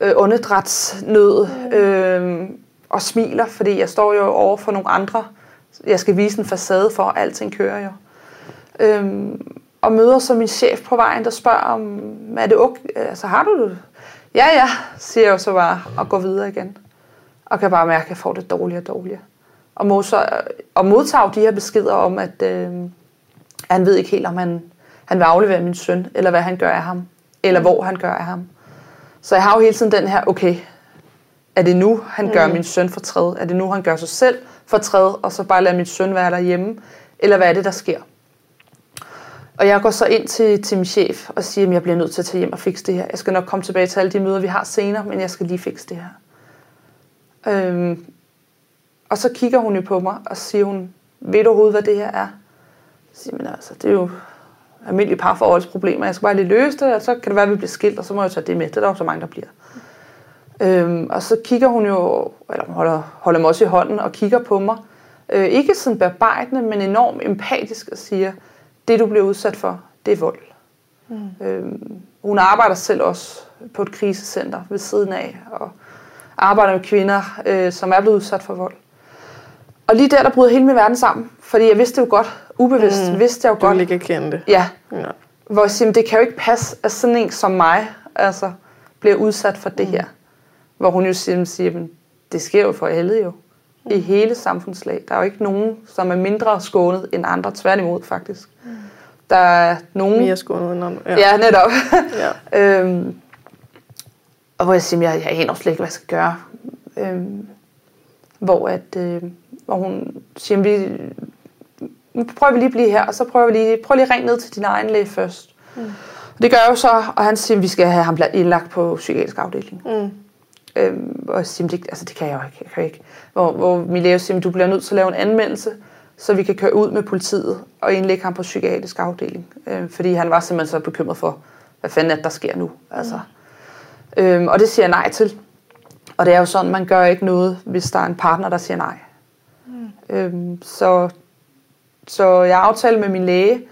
øh, åndedrætsnød. Mm. Øhm, og smiler, fordi jeg står jo over for nogle andre. Jeg skal vise en facade for, at alting kører jo. Øhm, og møder så min chef på vejen, der spørger om, er det okay? Altså, har du det? Ja, ja, siger jeg jo så bare, og går videre igen. Og kan bare mærke, at jeg får det dårligere og dårligere. Og, må så, og modtager de her beskeder om, at øh, han ved ikke helt, om han, han vil aflevere min søn, eller hvad han gør af ham, eller hvor han gør af ham. Så jeg har jo hele tiden den her, okay, er det nu, han gør min søn fortræd? Er det nu, han gør sig selv fortræd, og så bare lade min søn være derhjemme? Eller hvad er det, der sker? Og jeg går så ind til, til min chef og siger, at jeg bliver nødt til at tage hjem og fikse det her. Jeg skal nok komme tilbage til alle de møder, vi har senere, men jeg skal lige fikse det her. Øhm, og så kigger hun jo på mig og siger hun, ved du overhovedet, hvad det her er? Jeg siger, men altså, det er jo almindelige parforholdsproblemer. Jeg skal bare lige løse det, og så kan det være, at vi bliver skilt, og så må jeg tage det med. Det er der jo så mange, der bliver. Øhm, og så kigger hun jo, eller hun holder, holder mig også i hånden og kigger på mig, Øh, ikke sådan bearbejdende, men enormt empatisk og siger, det du bliver udsat for, det er vold. Mm. Øh, hun arbejder selv også på et krisecenter ved siden af, og arbejder med kvinder, øh, som er blevet udsat for vold. Og lige der, der bryder hele min verden sammen. Fordi jeg vidste jo godt, ubevidst mm. vidste jeg jo Du godt. vil ikke erkende det. Ja, Ja. hvor jeg siger, "Men det kan jo ikke passe, at sådan en som mig altså, bliver udsat for det her. Hvor hun jo siger, siger "Men det sker jo for alle jo. I hele samfundslag. Der er jo ikke nogen, som er mindre skånet end andre. Tværtimod, faktisk. Der er nogen... Mere skånet end andre. Ja, ja netop. ja. øhm, og hvor jeg siger, jeg, jeg aner slet ikke, hvad jeg skal gøre. Øhm, hvor, at, øh, hvor hun siger, vi, nu prøver vi lige at blive her, og så prøver vi lige, prøv lige at ringe ned til din egen læge først. Mm. Det gør jeg jo så, og han siger, at vi skal have ham indlagt på psykiatrisk afdeling. Mm. Øhm, og siger, det, altså, det kan jeg jo ikke. Jeg kan ikke. Hvor, hvor min læge siger, du bliver nødt til at lave en anmeldelse, så vi kan køre ud med politiet og indlægge ham på psykiatrisk afdeling. Øhm, fordi han var simpelthen så bekymret for, hvad fanden er det, der sker nu. Altså. Øhm, og det siger jeg nej til. Og det er jo sådan, man gør ikke noget, hvis der er en partner, der siger nej. Mm. Øhm, så, så jeg aftalte med min læge,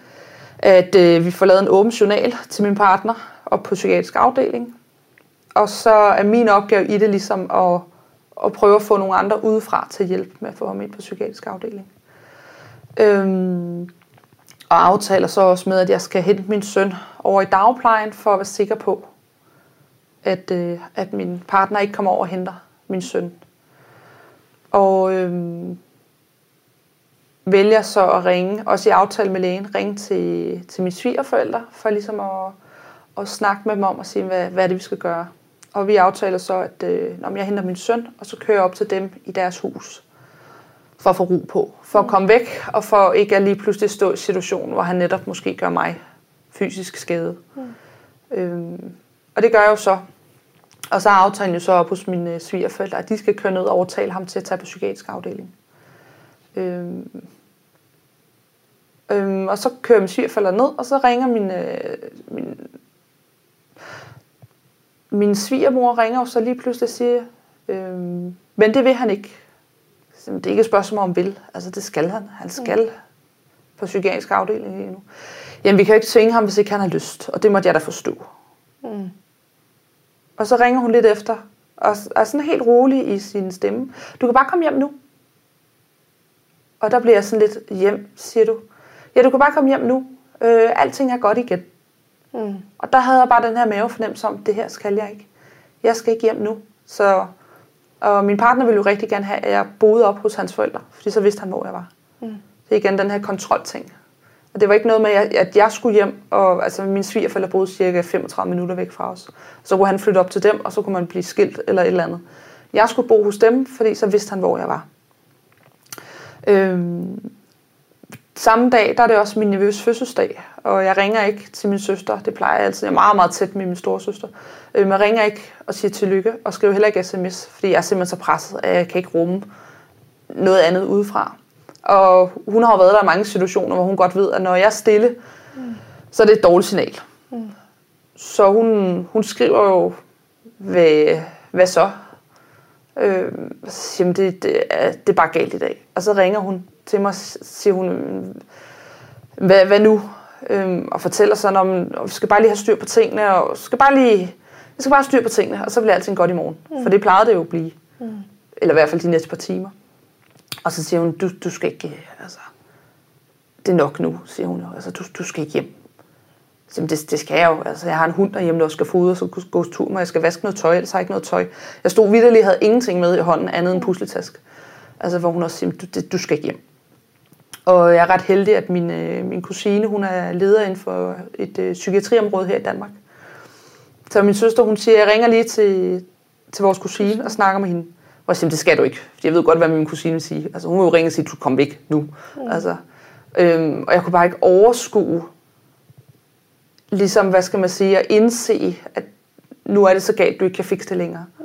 at øh, vi får lavet en åben journal til min partner op på psykiatrisk afdeling. Og så er min opgave i det ligesom at, at prøve at få nogle andre udefra til hjælp med at få ham ind på psykiatrisk afdeling. Øhm, og aftaler så også med, at jeg skal hente min søn over i dagplejen for at være sikker på, at, øh, at min partner ikke kommer over og henter min søn. Og øhm, vælger så at ringe, også i aftale med lægen, ringe til, til mine svigerforældre, for ligesom at, at snakke med dem om og sige, hvad, hvad er det, vi skal gøre. Og vi aftaler så, at øh, når jeg henter min søn, og så kører jeg op til dem i deres hus, for at få ro på, for at komme væk, og for ikke at lige pludselig stå i en situation, hvor han netop måske gør mig fysisk skade. Mm. Øhm, og det gør jeg jo så. Og så er aftalen jo så op hos mine svigerforældre, at de skal køre ned og overtale ham til at tage på psykiatrisk afdeling. Øhm, øhm, og så kører min svigerforældre ned, og så ringer min, øh, min, min svigermor ringer jo så lige pludselig og siger, øhm, men det vil han ikke. Det er ikke et spørgsmål om vil, altså det skal han. Han skal på psykiatrisk afdeling lige nu. Jamen vi kan jo ikke tvinge ham, hvis ikke han har lyst, og det måtte jeg da forstå. Mm. Og så ringer hun lidt efter, og er sådan helt rolig i sin stemme. Du kan bare komme hjem nu. Og der bliver jeg sådan lidt, hjem, siger du. Ja, du kan bare komme hjem nu. Øh, alting er godt igen. Mm. Og der havde jeg bare den her mavefornemmelse om, det her skal jeg ikke. Jeg skal ikke hjem nu. Så, og min partner ville jo rigtig gerne have, at jeg boede op hos hans forældre, fordi så vidste han, hvor jeg var. Mm. Det er igen den her kontrolting. Og det var ikke noget med, at jeg skulle hjem, og altså, mine svigerforældre boede cirka 35 minutter væk fra os. Så kunne han flytte op til dem, og så kunne man blive skilt eller et eller andet. Jeg skulle bo hos dem, fordi så vidste han, hvor jeg var. Øhm, samme dag, der er det også min nervøs fødselsdag, og jeg ringer ikke til min søster. Det plejer jeg altid. Jeg er meget, meget tæt med min store søster. Øhm, jeg ringer ikke og siger tillykke, og skriver heller ikke sms, fordi jeg er simpelthen så presset, at jeg kan ikke rumme noget andet udefra. Og hun har været der i mange situationer, hvor hun godt ved, at når jeg er stille, mm. så er det et dårligt signal. Mm. Så hun, hun skriver jo, hvad, hvad så? Øh, så siger hun, det, det, er, det er bare galt i dag. Og så ringer hun til mig og siger hun, hvad, hvad nu? Øhm, og fortæller sådan om, at vi skal bare lige have styr på tingene, og skal bare lige, vi skal bare have styr på tingene, og så bliver alting godt i morgen. Mm. For det plejede det jo at blive. Mm. Eller i hvert fald de næste par timer. Og så siger hun, du, du skal ikke, altså, det er nok nu, siger hun. Altså, du, du skal ikke hjem. Jamen, det, det skal jeg jo. Altså, jeg har en hund derhjemme, der skal fodre, så gå tur med. Jeg skal vaske noget tøj, ellers har jeg ikke noget tøj. Jeg stod vidderligt og havde ingenting med i hånden, andet end pusletask. Altså, hvor hun også siger, du, det, du skal ikke hjem. Og jeg er ret heldig, at min, øh, min kusine, hun er leder inden for et øh, psykiatriområde her i Danmark. Så min søster, hun siger, jeg ringer lige til, til vores kusine og snakker med hende. Og jeg siger, det skal du ikke. For jeg ved godt, hvad min kusine vil sige. Altså, hun vil jo ringe og sige, du kom væk nu. Mm. Altså, øhm, og jeg kunne bare ikke overskue, ligesom, hvad skal man sige, at indse, at nu er det så galt, du ikke kan fikse det længere. Mm.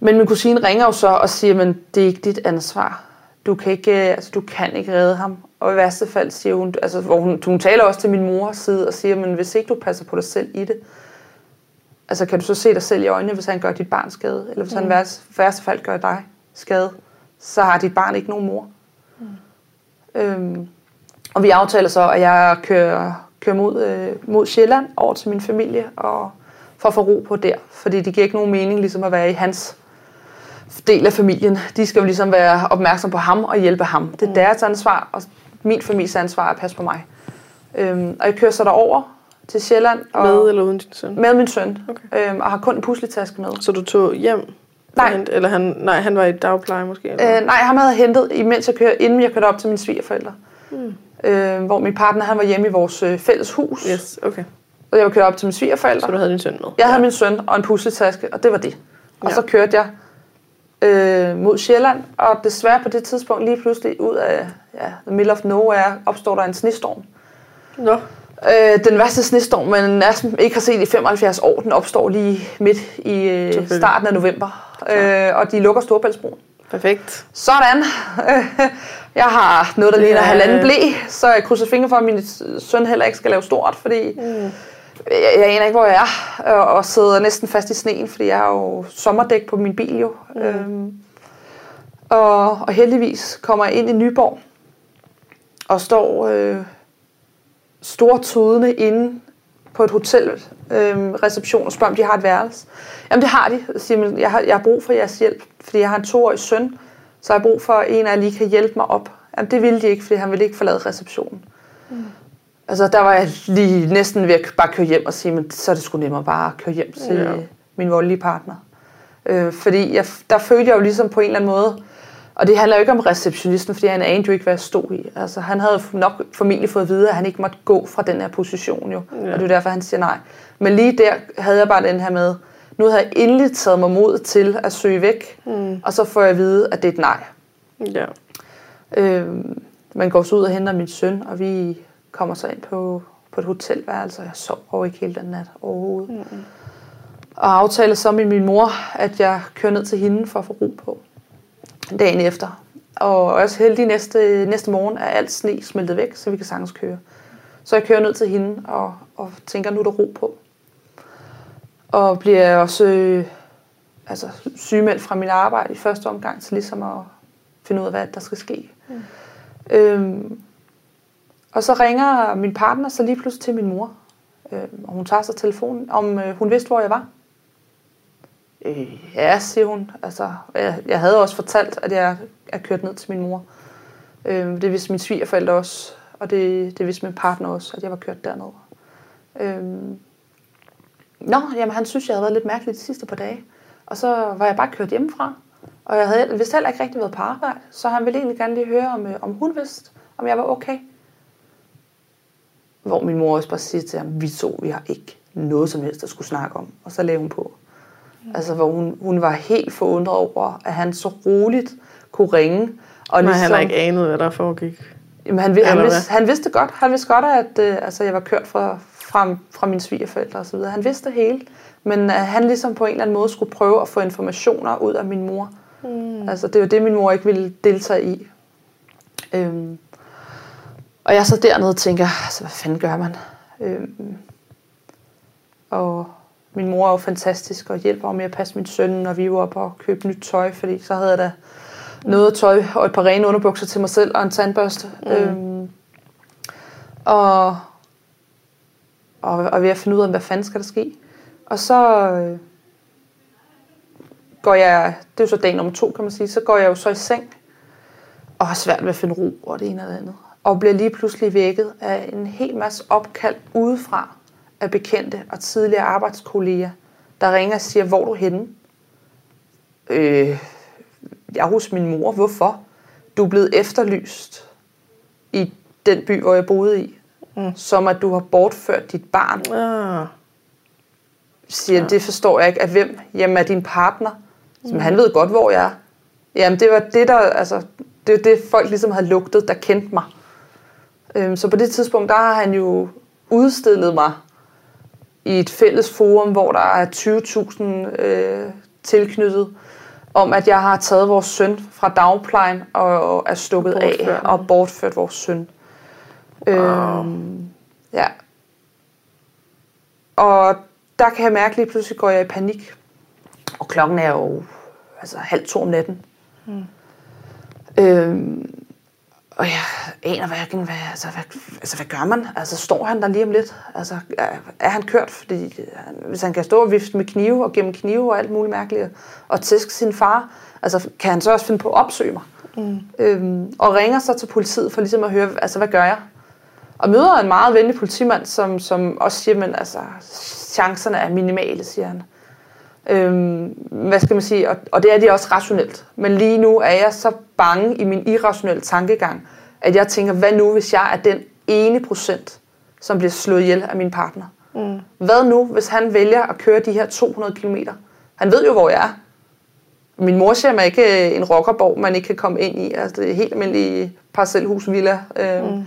Men min kusine ringer jo så og siger, men det er ikke dit ansvar. Du kan ikke, altså, du kan ikke redde ham. Og i værste fald siger hun, altså, hvor hun, hun taler også til min mors side og siger, men hvis ikke du passer på dig selv i det, altså kan du så se dig selv i øjnene, hvis han gør dit barn skade, eller hvis mm. han i værste, værste fald gør dig skade, så har dit barn ikke nogen mor. Øhm, og vi aftaler så, at jeg kører, kører mod, øh, mod Sjælland over til min familie og for at få ro på der. Fordi det giver ikke nogen mening ligesom at være i hans del af familien. De skal jo ligesom være opmærksom på ham og hjælpe ham. Det er Mm. deres ansvar, og min families ansvar at passe på mig. Øhm, og jeg kører så derover til Sjælland og Med eller uden din søn? med min søn. Okay. Øhm, og har kun en pusletaske med. Så du tog hjem? Nej. at hente- Eller han, nej, han var i dagpleje måske? Eller? Øh, nej, ham havde hentet, imens jeg kørte, inden jeg kørte op til mine svigerforældre. Mm. Øh, hvor min partner han var hjemme i vores øh, fælles hus. Yes, okay. Og jeg var kørt op til mine svigerforældre. Så du havde din søn med? Jeg havde min søn og en pusletaske, og det var det. Og Ja. så kørte jeg øh, mod Sjælland, og desværre på det tidspunkt lige pludselig ud af ja, the middle of nowhere opstår der en snestorm. Nå, Øh, den værste snestorm, man næsten ikke har set i 75 år, den opstår lige midt i øh, starten af november. Øh, og de lukker Storbæltsbroen. Perfekt. Sådan. Jeg har noget, der ligner Ja. halvanden blæ, så jeg krydser fingre for, at min søn heller ikke skal lave stort, fordi mm. jeg, jeg aner ikke, hvor jeg er, og, sidder næsten fast i sneen, fordi jeg har jo sommerdæk på min bil jo. Mm. Øhm, og, og heldigvis kommer jeg ind i Nyborg, og står øh, stortudende inde på et hotel øh, reception og spørger, om de har et værelse. Jamen det har de. Jeg siger, men jeg har, jeg har brug for jeres hjælp, fordi jeg har en toårig søn, så jeg har brug for, at en af jer lige kan hjælpe mig op. Jamen det ville de ikke, fordi han ville ikke forlade receptionen. Mm. Altså der var jeg lige næsten ved at bare køre hjem og sige, men så er det sgu nemmere bare at køre hjem til ja. min voldelige partner. Øh, fordi jeg, der følte jeg jo ligesom på en eller anden måde, og det handler jo ikke om receptionisten, fordi han anede jo ikke, hvad jeg stod i. Altså, han havde nok formentlig fået at vide, at han ikke måtte gå fra den her position jo. Ja. Og det er derfor, han siger nej. Men lige der havde jeg bare den her med, nu havde jeg endelig taget mig mod til at søge væk, mm. og så får jeg at vide, at det er et nej. Ja. Øh, man går så ud og henter min søn, og vi kommer så ind på, på et hotelværelse, og jeg sov ikke hele den nat overhovedet. Mm. Og aftaler så med min mor, at jeg kører ned til hende for at få ro på dagen efter. Og også heldig næste, næste morgen er alt sne smeltet væk, så vi kan sagtens køre. Så jeg kører ned til hende og, og tænker, nu er der ro på. Og bliver også øh, altså, sygemeldt fra mit arbejde i første omgang, til ligesom at finde ud af, hvad der skal ske. Mm. Øhm, og så ringer min partner så lige pludselig til min mor. Øhm, og hun tager så telefonen, om øh, hun vidste, hvor jeg var. Øh, ja, siger hun. Altså, jeg, jeg havde også fortalt, at jeg er kørt ned til min mor. Øh, det vidste min svigerforældre også, og det, det vidste min partner også, at jeg var kørt derned. Øh, nå, jamen han synes, jeg havde været lidt mærkelig de sidste par dage. Og så var jeg bare kørt hjemmefra. Og jeg havde vist heller ikke rigtig været på arbejde, så han ville egentlig gerne lige høre, om, øh, om hun vidste, om jeg var okay. Hvor min mor også bare siger til ham, vi to, vi har ikke noget som helst at skulle snakke om. Og så lagde hun på. Altså, hvor hun, hun var helt forundret over, at han så roligt kunne ringe. Og Og Nej, han har ikke anet, hvad der foregik. Jamen, han, han, Eller vidste, han vidste godt. Han vidste godt, at øh, altså, jeg var kørt fra, fra, fra mine svigerforældre og så videre. Han vidste det hele. Men at han ligesom på en eller anden måde skulle prøve at få informationer ud af min mor. Mm. Altså, det er jo det, min mor ikke ville deltage i. Øhm, og jeg så dernede og tænker, altså, hvad fanden gør man? Øhm, og min mor er jo fantastisk og hjælper mig med at passe min søn, når vi var oppe og købe nyt tøj, fordi så havde jeg da noget tøj og et par rene underbukser til mig selv og en tandbørste. Mm. Øhm, og, og, og ved at finde ud af, hvad fanden skal der ske. Og så øh, går jeg, det er jo så dag nummer to, kan man sige, så går jeg jo så i seng og har svært ved at finde ro og det ene og det andet. Og bliver lige pludselig vækket af en hel masse opkald udefra af bekendte og tidligere arbejdskolleger, der ringer og siger, hvor er du henne? Øh, jeg er hos min mor. Hvorfor? Du er blevet efterlyst i den by, hvor jeg boede i. Mm. Som at du har bortført dit barn. Ah, Siger, ja. det forstår jeg ikke. Af hvem? Jamen af din partner. Som han ved godt, hvor jeg er. Jamen det var det, der, altså, det, var det folk ligesom havde lugtet, der kendte mig. Øhm, så på det tidspunkt, der har han jo udstillet mig i et fælles forum, hvor der er 20.000 øh, tilknyttet, om at jeg har taget vores søn fra dagplejen og, og er stukket af og bortført vores søn. Øhm, ja. Og der kan jeg mærke lige pludselig går jeg i panik. Og klokken er jo altså halv to om natten. Mm. Øhm, og jeg aner hverken, hvad, altså, hvad, altså, hvad gør man? Altså, står han der lige om lidt? Altså, er, han kørt? Fordi han, hvis han kan stå og vifte med knive og gemme knive og alt muligt mærkeligt, og tæske sin far, altså, kan han så også finde på at opsøge mig? Mm. Øhm, og ringer så til politiet for ligesom at høre, altså, hvad gør jeg? Og møder en meget venlig politimand, som, som også siger, at altså, chancerne er minimale, siger han. Øhm, hvad skal man sige? Og, og det er de også rationelt. Men lige nu er jeg så bange i min irrationelle tankegang, at jeg tænker, hvad nu, hvis jeg er den ene procent, som bliver slået ihjel af min partner? Mm. Hvad nu, hvis han vælger at køre de her 200 km? Han ved jo, hvor jeg er. Min mor siger mig ikke en rockerborg, man ikke kan komme ind i. Altså, det er helt almindelig parcelhus, villa. Øhm, mm.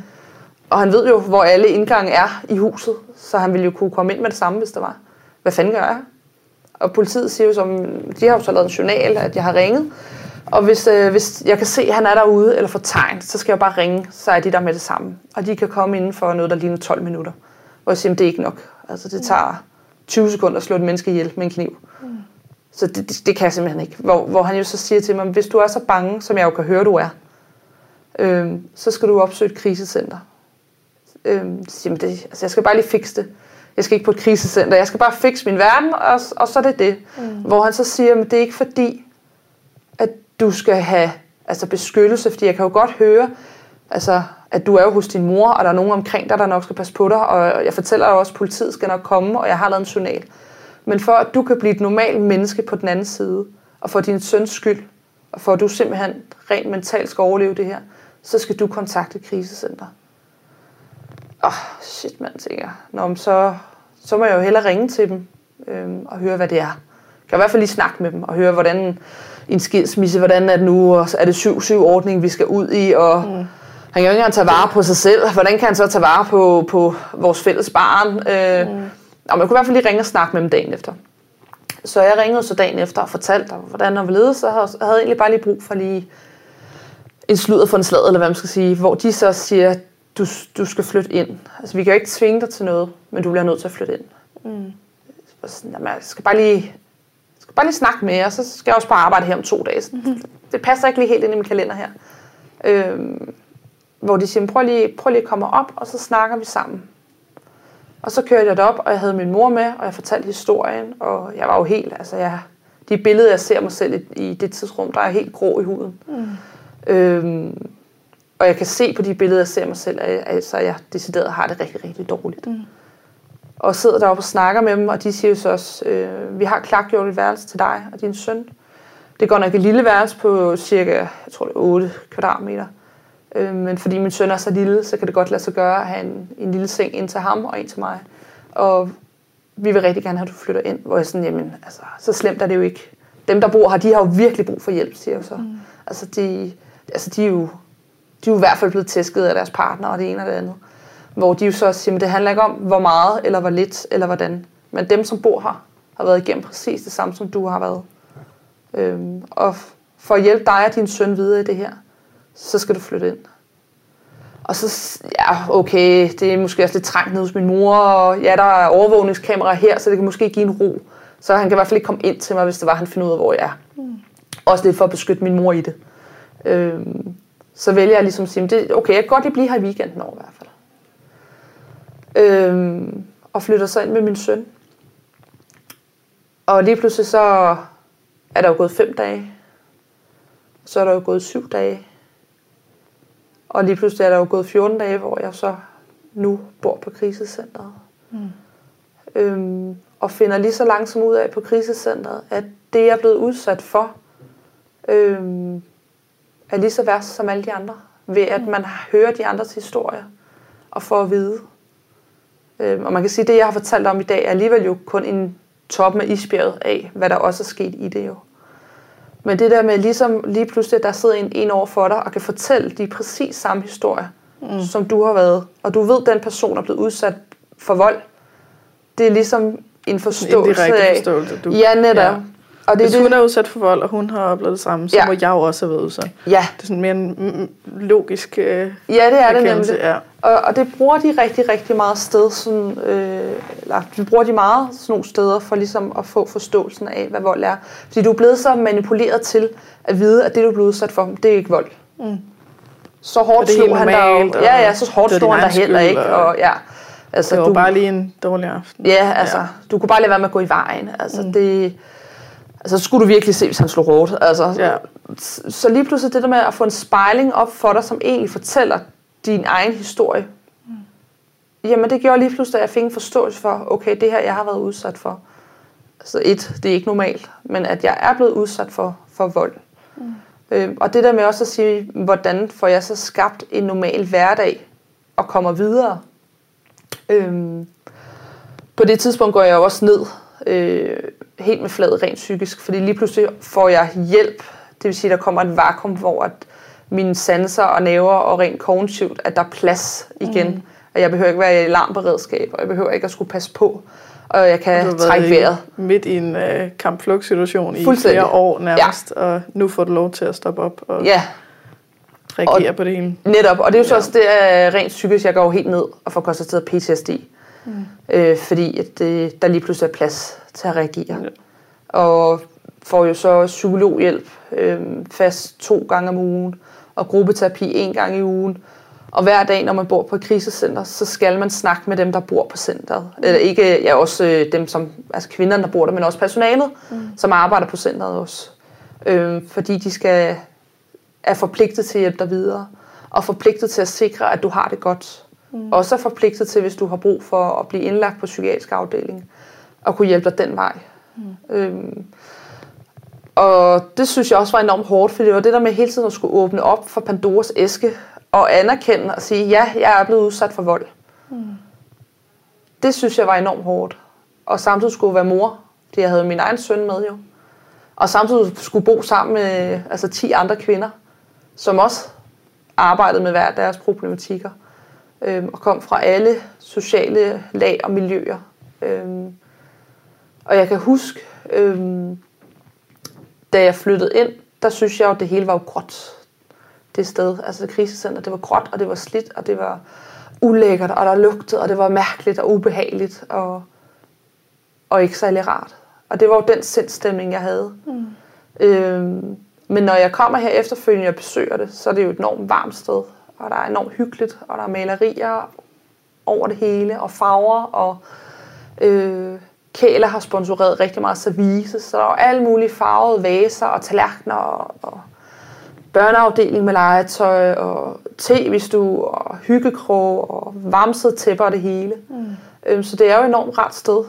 Og han ved jo, hvor alle indgange er i huset, så han ville jo kunne komme ind med det samme, hvis der var. Hvad fanden gør jeg? Og politiet siger jo som, de har jo så lavet en journal, at jeg har ringet. Og hvis, øh, hvis jeg kan se, at han er derude eller får tegn, så skal jeg bare ringe, så er de der med det samme. Og de kan komme inden for noget, der ligner 12 minutter. Og jeg siger, at det er ikke nok. Altså det tager 20 sekunder at slå et menneske ihjel med en kniv. Mm. Så det, det, det kan jeg simpelthen ikke. Hvor, hvor han jo så siger til mig, hvis du er så bange, som jeg jo kan høre, du er, øh, så skal du opsøge et krisecenter. Øh, så siger, det, altså jeg skal bare lige fikse det jeg skal ikke på et krisecenter, jeg skal bare fikse min verden, og, og så er det det. Mm. Hvor han så siger, at det er ikke fordi, at du skal have altså beskyttelse, fordi jeg kan jo godt høre, altså, at du er jo hos din mor, og der er nogen omkring dig, der nok skal passe på dig, og jeg fortæller jo også, at politiet skal nok komme, og jeg har lavet en journal. Men for at du kan blive et normalt menneske på den anden side, og for din søns skyld, og for at du simpelthen rent mentalt skal overleve det her, så skal du kontakte krisecenter åh, oh, shit mand, tænker jeg. Nå, så, så må jeg jo hellere ringe til dem øhm, og høre, hvad det er. Jeg kan i hvert fald lige snakke med dem og høre, hvordan en skilsmisse, hvordan er det nu, og er det 7-7-ordning, vi skal ud i, og mm. han kan jo ikke engang tage vare på sig selv. Hvordan kan han så tage vare på, på vores fælles barn? Øh, mm. Og man kunne i hvert fald lige ringe og snakke med dem dagen efter. Så jeg ringede så dagen efter og fortalte dem, hvordan og hvorledes, så havde jeg egentlig bare lige brug for lige en sludder for en slag, eller hvad man skal sige, hvor de så siger, du, du skal flytte ind. Altså, vi kan jo ikke tvinge dig til noget, men du bliver nødt til at flytte ind. Mm. Sådan, jamen, jeg skal bare lige, skal bare lige snakke med jer, og så skal jeg også bare arbejde her om to dage. Mm-hmm. Det passer ikke lige helt ind i min kalender her. Øhm, hvor de siger, prøv lige, prøv lige at komme op, og så snakker vi sammen. Og så kørte jeg op, og jeg havde min mor med, og jeg fortalte historien, og jeg var jo helt, altså jeg, de billeder, jeg ser mig selv i, i det tidsrum, der er helt grå i huden. Mm. Øhm, og jeg kan se på de billeder, jeg ser mig selv, at altså, jeg decideret har det rigtig, rigtig dårligt. Mm. Og sidder deroppe og snakker med dem, og de siger jo så også, øh, vi har klargjort et værelse til dig og din søn. Det går nok et lille værelse på cirka, jeg tror det er 8 kvadratmeter. Øh, men fordi min søn er så lille, så kan det godt lade sig gøre at have en, en lille seng ind til ham og en til mig. Og vi vil rigtig gerne have, at du flytter ind. Hvor jeg sådan, jamen, altså, så slemt er det jo ikke. Dem, der bor her, de har jo virkelig brug for hjælp, siger jeg så. Mm. Altså, de, altså, de er jo de er jo i hvert fald blevet tæsket af deres partner og det ene og det andet. Hvor de jo så siger, at det handler ikke om, hvor meget eller hvor lidt eller hvordan. Men dem, som bor her, har været igennem præcis det samme, som du har været. Øhm, og for at hjælpe dig og din søn videre i det her, så skal du flytte ind. Og så, ja, okay, det er måske også lidt trængt ned hos min mor, og ja, der er overvågningskamera her, så det kan måske give en ro. Så han kan i hvert fald ikke komme ind til mig, hvis det var, han finder ud af, hvor jeg er. Mm. Også lidt for at beskytte min mor i det. Øhm, så vælger jeg ligesom at sige, det, okay, jeg kan godt lige blive her i weekenden over i hvert fald. Øhm, og flytter så ind med min søn. Og lige pludselig så er der jo gået fem dage. Så er der jo gået syv dage. Og lige pludselig er der jo gået 14 dage, hvor jeg så nu bor på krisecenteret. Mm. Øhm, og finder lige så langsomt ud af på krisecenteret, at det jeg er blevet udsat for, øhm, er lige så værst som alle de andre. Ved at man hører de andres historier og får at vide. Øhm, og man kan sige, at det, jeg har fortalt om i dag, er alligevel jo kun en toppen af isbjerget af, hvad der også er sket i det jo. Men det der med ligesom lige pludselig, at der sidder en, en over for dig og kan fortælle de præcis samme historier, mm. som du har været, og du ved, at den person er blevet udsat for vold, det er ligesom en forståelse en af... forståelse, du... Ja, netop. Ja. Og det, Hvis hun er udsat for vold, og hun har oplevet det samme, så ja. må jeg jo også have været udsat. Ja. Det er sådan mere en logisk øh, Ja, det er det nemlig. Ja. Og, og det bruger de rigtig, rigtig meget sted, sådan, øh, eller vi bruger de meget sådan nogle steder for ligesom at få forståelsen af, hvad vold er. Fordi du er blevet så manipuleret til at vide, at det du er blevet udsat for, det er ikke vold. Mm. så hårdt det slog han normalt, og Ja, ja, så hårdt det slog han egen heller ikke. og- Og, ja, altså, Det var du, bare lige en dårlig aften. Ja, altså, ja. du kunne bare lade være med at gå i vejen. Altså, mm. det, altså, så skulle du virkelig se, hvis han slog hårdt. Altså, Ja. så, så lige pludselig det der med at få en spejling op for dig, som egentlig fortæller din egen historie. Mm. Jamen, det gjorde lige pludselig, at jeg fik en forståelse for, okay, det her, jeg har været udsat for. Altså et, det er ikke normalt, men at jeg er blevet udsat for, for vold. Mm. Øh, og det der med også at sige, hvordan får jeg så skabt en normal hverdag og kommer videre. Øhm, på det tidspunkt går jeg jo også ned øh, helt med fladet rent psykisk, fordi lige pludselig får jeg hjælp. Det vil sige, der kommer et vakuum, hvor at mine sanser og nerver og rent kognitivt, at der er plads igen. Mm. At jeg behøver ikke være i alarmberedskab, og jeg behøver ikke at skulle passe på, og jeg Du kan været trække i- vejret. midt i en øh, kampflugt-situation i Fuldstændig. flere år nærmest, ja. og nu får du lov til at stoppe op og Ja, reagere på det hele. Netop, og det er jo så Ja. også det er rent psykisk, jeg går helt ned og får konstateret PTSD. Mm. Øh, fordi at det, der lige pludselig er plads til at reagere. Ja. Og får jo så psykologhjælp øh, fast to gange om ugen, og gruppeterapi en gang i ugen. Og hver dag, når man bor på et krisecenter, så skal man snakke med dem, der bor på centret. Eller ikke ja, også øh, dem, som, altså kvinderne, der bor der, men også personalet, mm. som arbejder på centret også. Øh, fordi de skal er forpligtet til at hjælpe dig videre, og forpligtet til at sikre, at du har det godt. Mm. Også er forpligtet til, hvis du har brug for at blive indlagt på psykiatrisk afdeling, og kunne hjælpe dig den vej. Mm. Øhm, og det synes jeg også var enormt hårdt, for det var det der med hele tiden at skulle åbne op for Pandoras æske, og anerkende og sige, ja, jeg er blevet udsat for vold. Mm. Det synes jeg var enormt hårdt. Og samtidig skulle være mor, fordi jeg havde min egen søn med jo. Og samtidig skulle bo sammen med altså 10 andre kvinder, som også arbejdede med hver deres problematikker. Øhm, og kom fra alle sociale lag og miljøer. Øhm, og jeg kan huske, øhm, da jeg flyttede ind, der synes jeg jo, at det hele var jo gråt. Det sted, altså det krisecenter, det var gråt, og det var slidt, og det var ulækkert, og der lugtede, og det var mærkeligt og ubehageligt, og, og ikke særlig rart. Og det var jo den sindstemning, jeg havde. Mm. Øhm, men når jeg kommer her efterfølgende og besøger det, så er det jo et enormt varmt sted, og der er enormt hyggeligt, og der er malerier over det hele, og farver, og øh, Kæler har sponsoreret rigtig meget service, så der er alle mulige farvede vaser og tallerkener, og, og børneafdeling med legetøj, og tv-stue, og hyggekrog, og varmsede tæpper og det hele. Mm. Øhm, så det er jo et enormt rart sted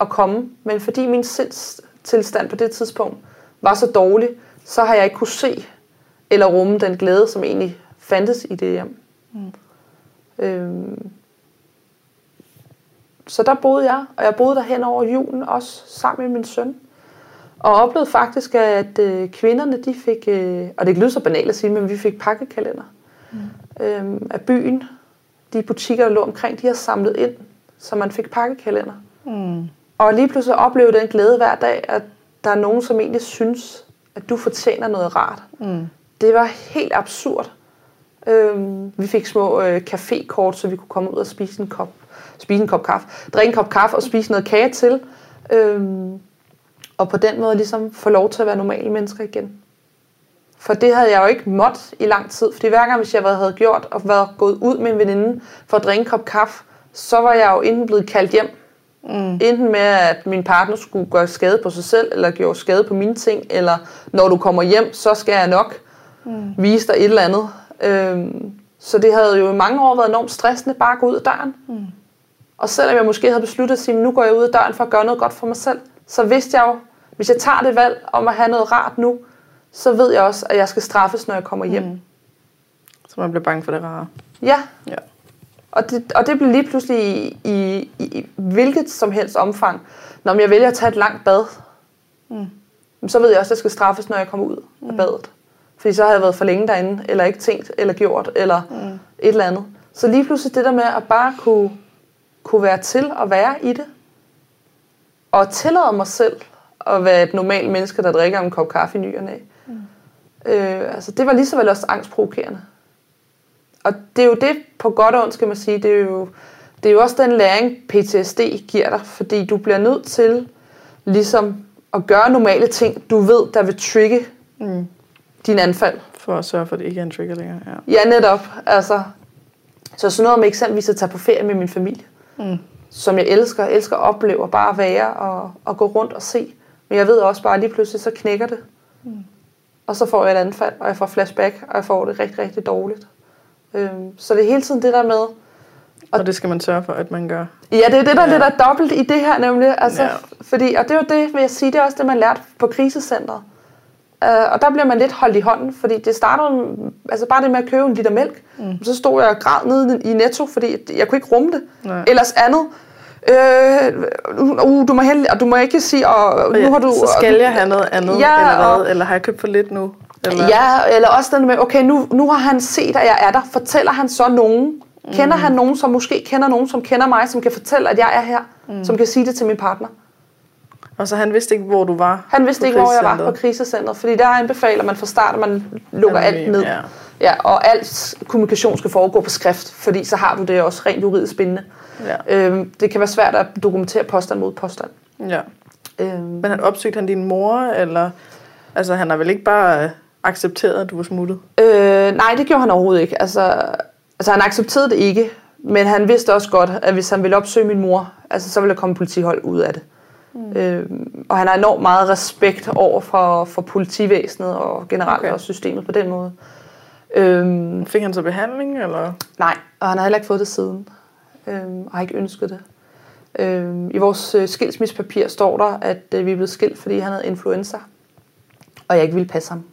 at komme, men fordi min sindstilstand på det tidspunkt var så dårlig, så har jeg ikke kunne se eller rumme den glæde, som egentlig fandtes i det hjem. Mm. Øhm, så der boede jeg, og jeg boede der hen over julen også sammen med min søn. Og oplevede faktisk, at øh, kvinderne, de fik, øh, og det lyder så banalt at sige, men vi fik pakkekalender mm. øhm, af byen. De butikker, der lå omkring, de har samlet ind, så man fik pakkekalender. Mm. Og lige pludselig opleve den glæde hver dag, at der er nogen, som egentlig synes, at du fortjener noget rart. Mm. Det var helt absurd. Øhm, vi fik små øh, cafékort, så vi kunne komme ud og spise en kop, spise en kop kaffe, drikke en kop kaffe og spise noget kage til. Øhm, og på den måde ligesom få lov til at være normale mennesker igen. For det havde jeg jo ikke måttet i lang tid. Fordi hver gang, hvis jeg havde gjort og været gået ud med en veninde for at drikke en kop kaffe, så var jeg jo enten blevet kaldt hjem. Mm. Enten med, at min partner skulle gøre skade på sig selv, eller gjorde skade på mine ting, eller når du kommer hjem, så skal jeg nok mm. vise dig et eller andet. Øhm, så det havde jo i mange år været enormt stressende bare at gå ud af døren. Mm. Og selvom jeg måske havde besluttet at sige, nu går jeg ud af døren for at gøre noget godt for mig selv, så vidste jeg jo, hvis jeg tager det valg om at have noget rart nu, så ved jeg også, at jeg skal straffes, når jeg kommer hjem. Mm. Så man bliver bange for det rare. Ja, Ja. og det, og det blev lige pludselig i, i, i, i hvilket som helst omfang. Når jeg vælger at tage et langt bad, mm. så ved jeg også, at jeg skal straffes, når jeg kommer ud mm. af badet. Fordi så har jeg været for længe derinde, eller ikke tænkt, eller gjort, eller mm. et eller andet. Så lige pludselig det der med at bare kunne, kunne være til at være i det, og tillade mig selv at være et normalt menneske, der drikker en kop kaffe i ny og næ. Mm. Øh, altså, det var lige så vel også angstprovokerende. Og det er jo det, på godt og ondt skal man sige, det er jo, det er jo også den læring, PTSD giver dig, fordi du bliver nødt til ligesom at gøre normale ting, du ved, der vil trigge Mm. Din anfald. For at sørge for, at det ikke er en trigger længere. Ja. Ja, netop. Altså, så sådan noget med eksempelvis at tage på ferie med min familie, Mm. som jeg elsker. Elsker at opleve og bare være og, og gå rundt og se. Men jeg ved også bare, at lige pludselig så knækker det. Mm. Og så får jeg et anfald, og jeg får flashback, og jeg får det rigtig, rigtig dårligt. Øhm, så det er hele tiden det der med, Og det skal man sørge for, at man gør. Ja, det er det, der Ja. er lidt af dobbelt i det her nemlig. Altså, Ja. ja. fordi, og det er jo det, vil jeg sige, det er også det, man lærte på krisecentret. Uh, og der bliver man lidt holdt i hånden, fordi det starter altså bare det med at købe en liter mælk. Mm. Så stod jeg og græd nede i Netto, fordi jeg kunne ikke rumme det. Nej. Ellers andet. Øh, uh, du må hellere, og du må ikke sige, og nu har du... så skal jeg have noget andet, Ja, eller hvad? og- Eller har jeg købt for lidt nu? Eller? Ja, eller også den med, okay, nu, nu har han set, at jeg er der. Fortæller han så nogen? Kender Mm. han nogen, som måske kender nogen, som kender mig, som kan fortælle, at jeg er her? Mm. Som kan sige det til min partner? Og så han vidste ikke, hvor du var? Han vidste ikke, hvor jeg var på krisecentret? fordi der anbefaler man fra start, at man lukker alt Anonym, ned. ja. Ja, og alt kommunikation skal foregå på skrift, fordi så har du det også rent juridisk bindende. Ja. Øhm, det kan være svært at dokumentere påstand mod påstand. ja. Øhm, Men han opsøgte han din mor, eller... Altså, han har vel ikke bare accepteret, at du var smuttet? øh, nej, det gjorde han overhovedet ikke. Altså, altså, han accepterede det ikke, men han vidste også godt, at hvis han ville opsøge min mor, altså, så ville der komme politihold ud af det. Mm. Øhm, og han har enormt meget respekt over for, for politivæsenet og generelt Okay. også systemet på den måde. Øhm, Fik han så behandling, eller? Nej, og han har heller ikke fået det siden. Øhm, og har ikke ønsket det. Øhm, I vores øh, skilsmissepapir står der, at øh, vi er blevet skilt, fordi han havde influenza. Og jeg ikke ville passe ham.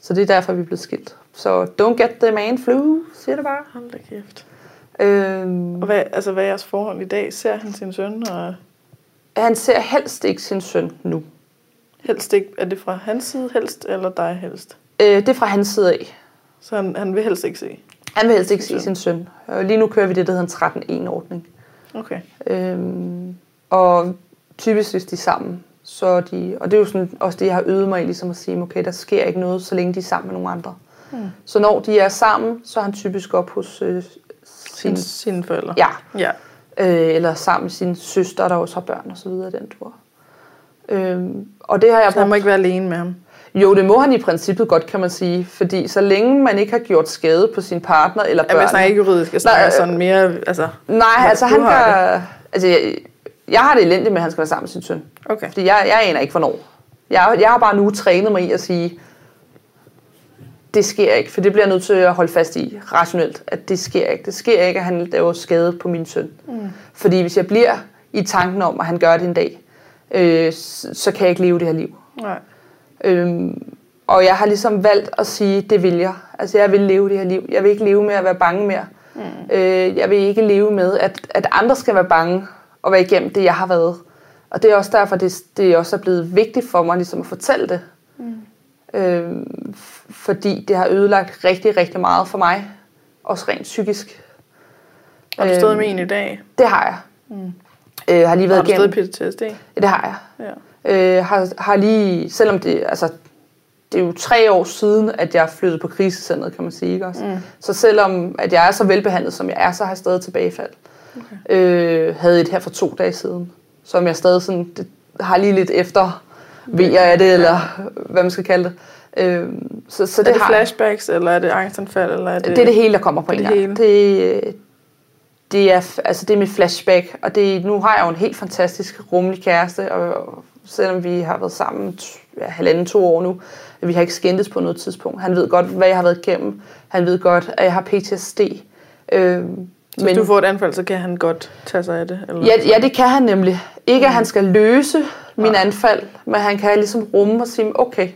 Så det er derfor, vi er blevet skilt. Så don't get the man flu, siger det bare. Hold da kæft. Øhm, Og hvad, altså, hvad er jeres forhold i dag? Ser han sin søn, og han ser helst ikke sin søn nu. helst ikke... Er det fra hans side helst, eller dig helst? Øh, det er fra hans side af. Så han, han vil helst ikke se. Han vil helst ikke Sin se sin søn. Og lige nu kører vi det, der hedder en 13-1-ordning. Okay. Øhm, og typisk hvis de er sammen, så de, og det er jo sådan, også det, jeg har øvet mig i, ligesom at sige, okay, der sker ikke noget, så længe de er sammen med nogle andre. Hmm. Så når de er sammen, så er han typisk op hos øh, Sin, sin, sine forældre. ja, Ja. Øh, eller sammen med sin søster, der også har børn og så videre den tur. Øhm, og det har jeg Så han må ikke være alene med ham. Jo, det må han i princippet godt, kan man sige. Fordi så længe man ikke har gjort skade på sin partner eller Ja, men jeg børn. snakker ikke juridisk. Jeg snakker Nej, øh, sådan mere... Altså, Nej, altså han har gør... Altså, jeg, jeg har det elendigt med, at han skal være sammen med sin søn. okay. Fordi jeg, jeg aner ikke, hvornår. Jeg, jeg har bare nu trænet mig i at sige, det sker ikke, for det bliver jeg nødt til at holde fast i rationelt, at det sker ikke. Det sker ikke, at han laver skade på min søn. Mm. Fordi hvis jeg bliver i tanken om, at han gør det en dag, øh, så, kan jeg ikke leve det her liv. Nej. Øhm, og jeg har ligesom valgt at sige, det vil jeg. Altså jeg vil leve det her liv. Jeg vil ikke leve med at være bange mere. Mm. Øh, jeg vil ikke leve med, at, at andre skal være bange og være igennem det, jeg har været. Og det er også derfor, det, det også er blevet vigtigt for mig ligesom at fortælle det. F- fordi det har ødelagt rigtig, rigtig meget for mig. Også rent psykisk. Har du stået Øhm, med en i dag? Det har jeg. Mm. Øh, har lige Har været du igennem. stadig PTSD? Ja, det har jeg. Ja. Øh, har, har lige, selvom det, altså, det er jo tre år siden, at jeg flyttede på krisecentret, kan man sige. Ikke også? Mm. Så selvom at jeg er så velbehandlet, som jeg er, så har jeg stadig tilbagefald. Okay. Øh, havde et her for to dage siden, som jeg stadig sådan, det, har lige lidt efter ved af det, eller hvad man skal kalde det. Øh, så, så Er det har flashbacks, eller er det angstanfald, eller er det... Det er det hele, der kommer på Det en det gang. Det, det, er, altså det er mit flashback, og det, nu har jeg jo en helt fantastisk rummelig kæreste, og, og selvom vi har været sammen ja, halvanden, to år nu, vi har ikke skændtes på noget tidspunkt. Han ved godt, hvad jeg har været igennem. Han ved godt, at jeg har PTSD. Øhm, Så hvis du får et anfald, så kan han godt tage sig af det? Eller? Ja, ja, det kan han nemlig. Ikke at han skal løse min anfald, men han kan ligesom rumme og sige, okay,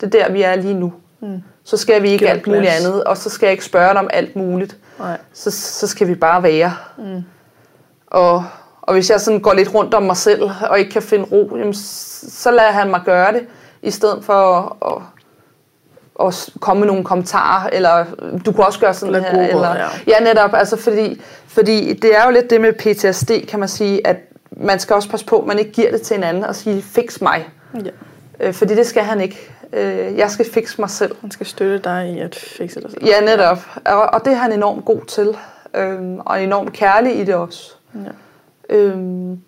det er der, vi er lige nu. Mm. Så skal vi ikke Giv dig alt muligt plads. andet, og så skal jeg ikke spørge dig om alt muligt. Nej. Så, så skal vi bare være. Mm. Og, og hvis jeg sådan går lidt rundt om mig selv, og ikke kan finde ro, jamen, så lader han mig gøre det, i stedet for at, at, at komme med nogle kommentarer, eller du kunne også gøre sådan Eller her. gode eller, ja. ja, netop. Altså fordi, fordi det er jo lidt det med PTSD, kan man sige, at man skal også passe på, at man ikke giver det til en anden og sige, fix mig. Ja. Øh, fordi det skal han ikke. Øh, jeg skal fikse mig selv. Han skal støtte dig i at fikse dig selv. Ja, netop. Og, og det er han enormt god til. Øhm, og enormt kærlig i det også. Ja. Øhm,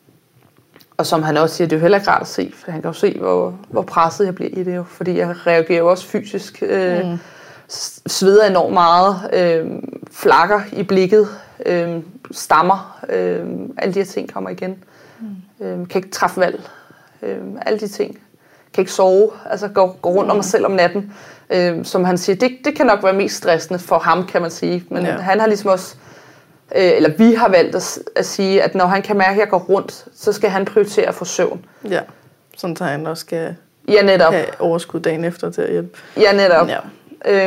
og som han også siger, det er jo heller ikke rart at se, for han kan jo se, hvor, hvor presset jeg bliver i det jo, fordi jeg reagerer jo også fysisk. Øh, mm. sveder enormt meget, øh, flakker i blikket, øh, stammer, øh, alle de her ting kommer igen. Mm. Øh, kan ikke træffe valg, øh, alle de ting. Kan ikke sove, altså går, går rundt om mig selv om natten. Øh, som han siger, det, det kan nok være mest stressende for ham, kan man sige. Men Ja. han har ligesom også øh, eller vi har valgt at, at sige, at når han kan mærke, at jeg går rundt, så skal han prioritere at få søvn. Ja. Sådan så han også skal Ja, netop. have overskud dagen efter til at hjælpe. Ja, netop. Ja.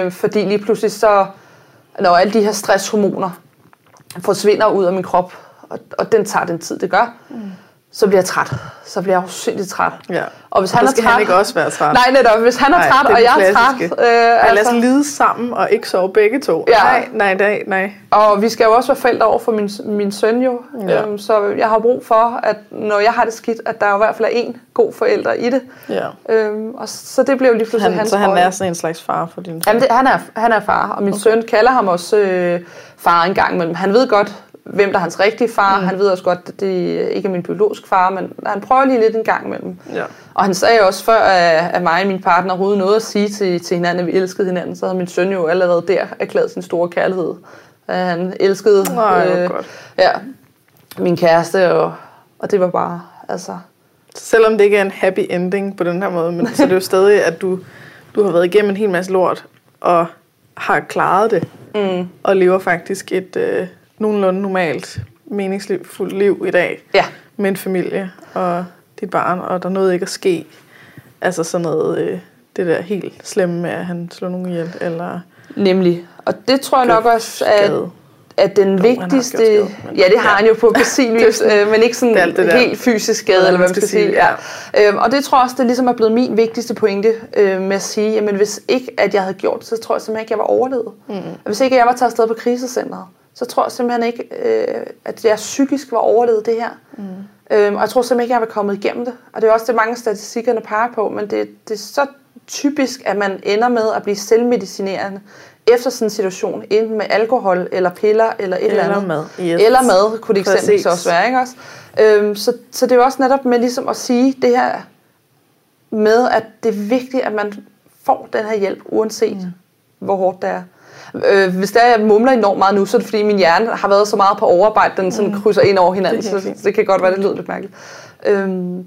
Øh, fordi lige pludselig så, når alle de her stresshormoner forsvinder ud af min krop, og, og den tager den tid, det gør, mm. Så bliver jeg træt. Så bliver jeg sindssygt træt. Ja. Og hvis Og han er træt... han ikke også være træt. Nej, netop. Hvis han er Nej, træt, er og jeg er træt... klassiske. Øh, Ej, lad os lide sammen og ikke sove begge to. Ja. Nej, nej, nej, nej. Og vi skal jo også være forældre over for min, min søn jo. Ja. Øhm, så jeg har brug for, at når jeg har det skidt, at der i hvert fald er en god forælder i det. Ja. Øhm, og så det blev jo lige pludselig Han, hans så han er sådan en slags far for din Jamen, det, han, er, han er far, og min okay. søn kalder ham også øh, far en gang imellem. Han ved godt, hvem der er hans rigtige far. Mm. Han ved også godt, at det ikke er min biologiske far, men han prøver lige lidt en gang imellem. Ja. Og han sagde også før, at, mig og min partner overhovedet noget at sige til, til hinanden, at vi elskede hinanden, så havde min søn jo allerede der erklæret sin store kærlighed. At han elskede Nej, hvor godt. ja, min kæreste, og, og det var bare, altså... Selvom det ikke er en happy ending på den her måde, men så er det jo stadig, at du, du har været igennem en hel masse lort, og har klaret det, Mm, og lever faktisk et øh, nogenlunde normalt, meningsfuldt liv i dag, ja, med en familie og dit barn, og der nåede ikke at ske, altså sådan noget, øh, det der helt slemme med, at han slår nogen ihjel, eller nemlig. Og det tror jeg nok også, at, at den har vigtigste... skade, men- ja, det har ja. han jo på, sin vis, øh, men ikke sådan Det det der. helt fysisk skade, eller hvad man skal sige. Ja. Øhm, og det tror jeg også, det ligesom er blevet min vigtigste pointe øh, med at sige, jamen hvis ikke, at jeg havde gjort det, så tror jeg simpelthen ikke, jeg var overlevet. Mm. Hvis ikke jeg var taget afsted på krisecentret, så tror jeg simpelthen ikke, øh, at jeg psykisk var overlevet det her. Mm. Øhm, og jeg tror simpelthen ikke, jeg var kommet igennem det. Og det er også det, mange statistikkerne peger på, men det, det er så typisk, at man ender med at blive selvmedicinerende efter sådan en situation, enten med alkohol eller piller eller et eller, Eller andet. mad, yes. Eller mad, kunne det eksempelvis også være. Ikke også? Øhm, så, så det er jo også netop med ligesom at sige det her med, at det er vigtigt, at man får den her hjælp, uanset mm. hvor hårdt det er. Øh, hvis der jeg mumler enormt meget nu, så er det fordi min hjerne har været så meget på overarbejde, den sådan krydser ind over hinanden, Det så det kan godt være, det lyder lidt mærkeligt. Øhm,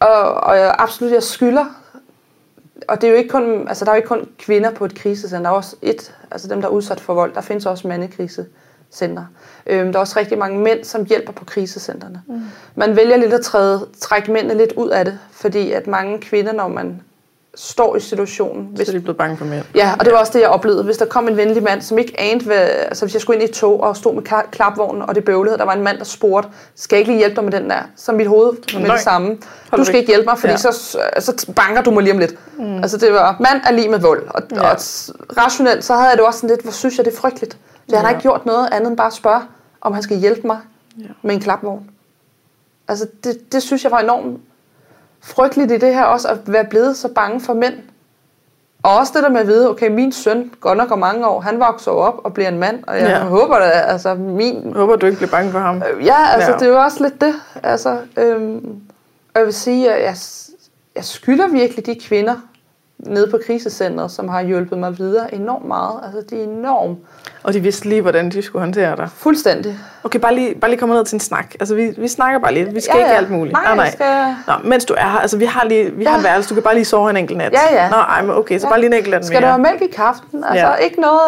og, og jeg, absolut, jeg skylder og det er jo ikke kun, altså der er jo ikke kun kvinder på et krisecenter, der er også et, altså dem, der er udsat for vold, der findes også mandekrisecenter. Øhm, der er også rigtig mange mænd, som hjælper på krisecentrene. Mm. Man vælger lidt at træde, trække mændene lidt ud af det, fordi at mange kvinder, når man står i situationen, Så hvis, er de blevet bange for mænd. Ja, og det var også det, jeg oplevede. Hvis der kom en venlig mand, som ikke anede, hvad, altså hvis jeg skulle ind i et tog og stod med kla- klapvognen, og det bøvlede, der var en mand, der spurgte, skal jeg ikke lige hjælpe dig med den der? Så mit hoved med Nej. det samme. Du skal ikke hjælpe mig, fordi Ja. så, så banker du mig lige om lidt. Mm. Altså det var, mand er lige med vold. Og, Ja. og rationelt, så havde jeg det også sådan lidt, hvor synes jeg, det er frygteligt. Så han har Ja. ikke gjort noget andet end bare at spørge, om han skal hjælpe mig Ja. med en klapvogn. Altså det, det synes jeg var enormt frygteligt i det her også, at være blevet så bange for mænd. Og også det der med at vide, okay, min søn, godt nok om mange år, han vokser op og bliver en mand, og jeg Ja. håber da, altså min... Jeg håber, du ikke bliver bange for ham. Øh, Ja, altså ja. det er jo også lidt det. Altså, øhm, og jeg vil sige, at jeg, jeg skylder virkelig de kvinder nede på krisecentret, som har hjulpet mig videre enormt meget. Altså de er enormt Og de vidste lige, hvordan de skulle håndtere dig. fuldstændig. Okay, bare lige, bare lige komme ned til en snak. Altså, vi, vi snakker bare lidt. Vi skal Ja, ikke ja. alt muligt. Nej, Ah, jeg skal- Nå, mens du er her, altså vi har lige, vi har Ja. værelse, du kan bare lige sove en enkelt nat. Ja, ja. Nå, ej, men okay, så Ja. bare lige en enkelt nat Skal mere. være mælk i kaften? Altså Ja. ja. ikke noget...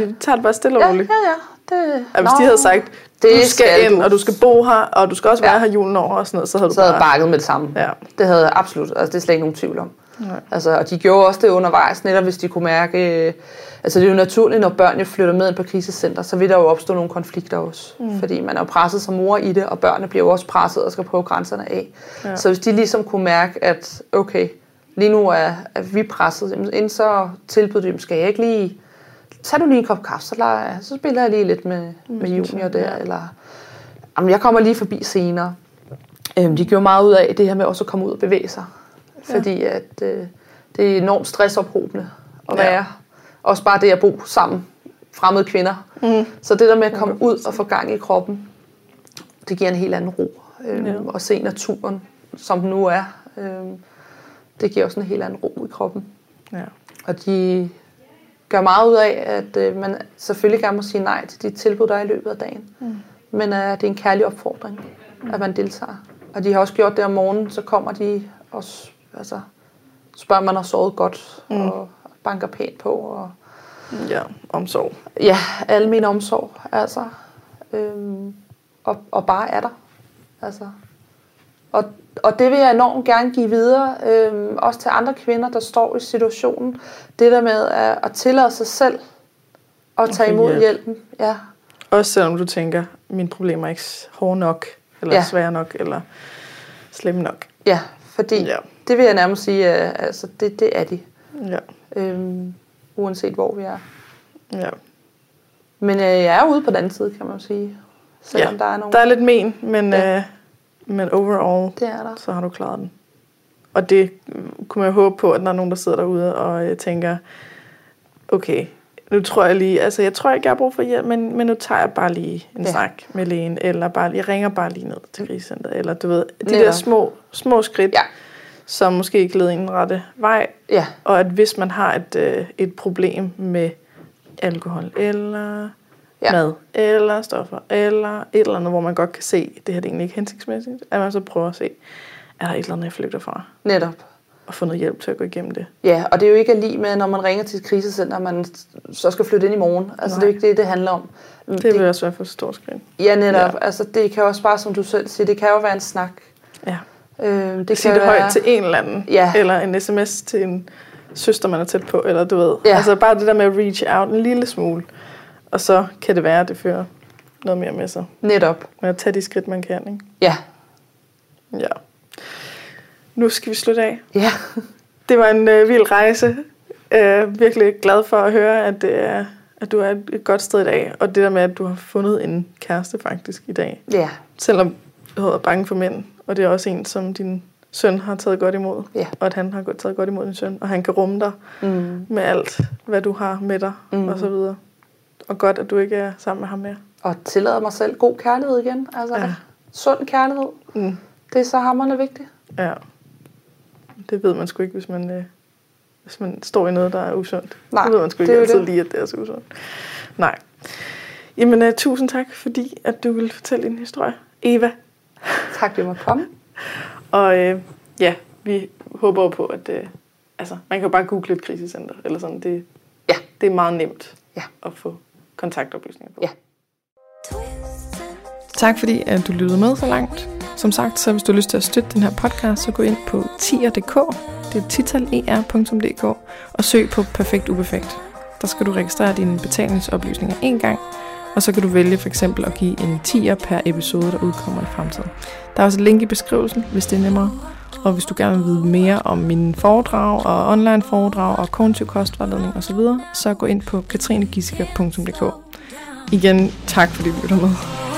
Øh... Vi tager det bare stille og Ja, ja, roligt. ja. Det... Ja, hvis Nå. de havde sagt, Det du skal, skal ind, du. og du skal bo her, og du skal også være Ja. her julen over og sådan noget, så havde du så havde bare... bakket med det samme. Ja. Det havde jeg absolut. Altså, det er slet ikke nogen tvivl om. Nej. Altså, og de gjorde også det undervejs, netop hvis de kunne mærke... øh, Altså, det er jo naturligt, når børn jo flytter med ind på krisecenter, så vil der jo opstå nogle konflikter også. Mm. Fordi man er jo presset som mor i det, og børnene bliver jo også presset og skal prøve grænserne af. Ja. Så hvis de ligesom kunne mærke, at okay, lige nu er, er vi presset, jamen, inden så tilbyder de dem, skal jeg ikke lige... Tag du lige en kop kaffe, så, jeg, så spiller jeg lige lidt med, med junior der, ja. eller... Jamen, jeg kommer lige forbi senere. Øhm, de gjorde meget ud af det her med også at komme ud og bevæge sig. Fordi at øh, det er enormt stressophobende at Ja. være. Også bare det at bo sammen, fremmede kvinder. Mm. Så det der med at komme ud og få gang i kroppen, det giver en helt anden ro. Øhm, Ja. ja. Og se naturen, som den nu er, øhm, det giver også en helt anden ro i kroppen. Ja. Og de gør meget ud af, at øh, man selvfølgelig gerne må sige nej til de tilbud, der er i løbet af dagen. Mm. Men øh, det er en kærlig opfordring, mm. at man deltager. Og de har også gjort det om morgenen, så kommer de og altså, spørger, man har sovet godt, mm. og banker pænt på. Og, Ja, omsorg. ja, al min omsorg, altså. Øhm, og, og bare er der. Altså. Og, og det vil jeg enormt gerne give videre, øhm, også til andre kvinder, der står i situationen. Det der med at, at tillade sig selv at tage imod hjælp. hjælpen. Ja, Også selvom du tænker, mine problemer er ikke hårde nok, eller ja. svære nok, eller slemme nok. ja fordi Ja. Det vil jeg nærmest sige, at altså, det, det er de. Ja, Øhm, uanset hvor vi er. ja. Men øh, jeg er ude på den anden side, kan man jo sige. Selvom Ja, der er nogle... Der er lidt men, men, Ja. øh, men overall, Det er der. så har du klaret den. Og det mm, kunne man jo håbe på, at der er nogen, der sidder derude og øh, tænker, okay, nu tror jeg lige, altså jeg tror ikke, jeg har brug for hjælp, men, men nu tager jeg bare lige en Ja. ja. snak med lægen, eller bare, jeg ringer bare lige ned til krisecenteret, eller du ved, de Netop. der små, små skridt, Ja. Som måske ikke leder i den rette vej, Ja, og at hvis man har et, øh, et problem med alkohol, eller Ja. mad, eller stoffer, eller et eller andet, hvor man godt kan se, at det her det er egentlig ikke hensigtsmæssigt, at man så prøver at se, er der et eller andet, jeg flygter fra, netop. og få noget hjælp til at gå igennem det. Ja, og det er jo ikke lige med, når man ringer til et krisecenter, man så skal flytte ind i morgen. Altså, Nej. det er jo ikke det, det handler om. Det vil også være for et stort skridt. Ja, netop. Ja. Altså, det kan også bare, som du selv siger, det kan jo være en snak. Ja. Øh, det Sige kan det være... højt til en eller anden, Ja. eller en sms til en søster, man er tæt på, eller du ved. Ja. Altså bare det der med at reach out en lille smule, og så kan det være, at det fører noget mere med sig. Netop. Med at tage de skridt, man kan, ikke? Ja. Ja. Nu skal vi slutte af. Ja. Det var en øh, vild rejse. Øh, virkelig glad for at høre, at, det er, at du er et, et godt sted i dag. Og det der med, at du har fundet en kæreste faktisk i dag. Ja. Selvom du har været bange for mænd. Og det er også en, som din søn har taget godt imod. Ja. Og at han har godt- taget godt imod din søn. Og han kan rumme dig Mm. med alt, hvad du har med dig. Mm. Og så videre. Og godt, at du ikke er sammen med ham mere. Og tillade mig selv god kærlighed igen. Altså, ja. Sund kærlighed. Mm. Det er så hammerende vigtigt. Ja. Det ved man sgu ikke, hvis man, øh, hvis man står i noget, der er usundt. Nej, det ved man sgu det ikke altid det. lige, at det er så usundt. Nej. Jamen, uh, tusind tak, fordi at du ville fortælle din historie. Eva. Tak, det må komme. Og øh, ja, vi håber jo på, at øh, altså, man kan jo bare google et krisecenter. Eller sådan. Det, Ja. det er meget nemt Ja. at få kontaktoplysninger på. Ja. Tak fordi at du lyttede med så langt. Som sagt, så hvis du har lyst til at støtte den her podcast, så gå ind på tier.dk, det er titaler.dk, og søg på Perfekt Uperfekt. Der skal du registrere dine betalingsoplysninger en gang, og så kan du vælge for eksempel at give en 10'er per episode, der udkommer i fremtiden. Der er også et link i beskrivelsen, hvis det er nemmere. Og hvis du gerne vil vide mere om mine foredrag og online foredrag og kognitiv kostvejledning osv., så gå ind på katrinegissiker.dk. Igen, tak fordi du lytter med.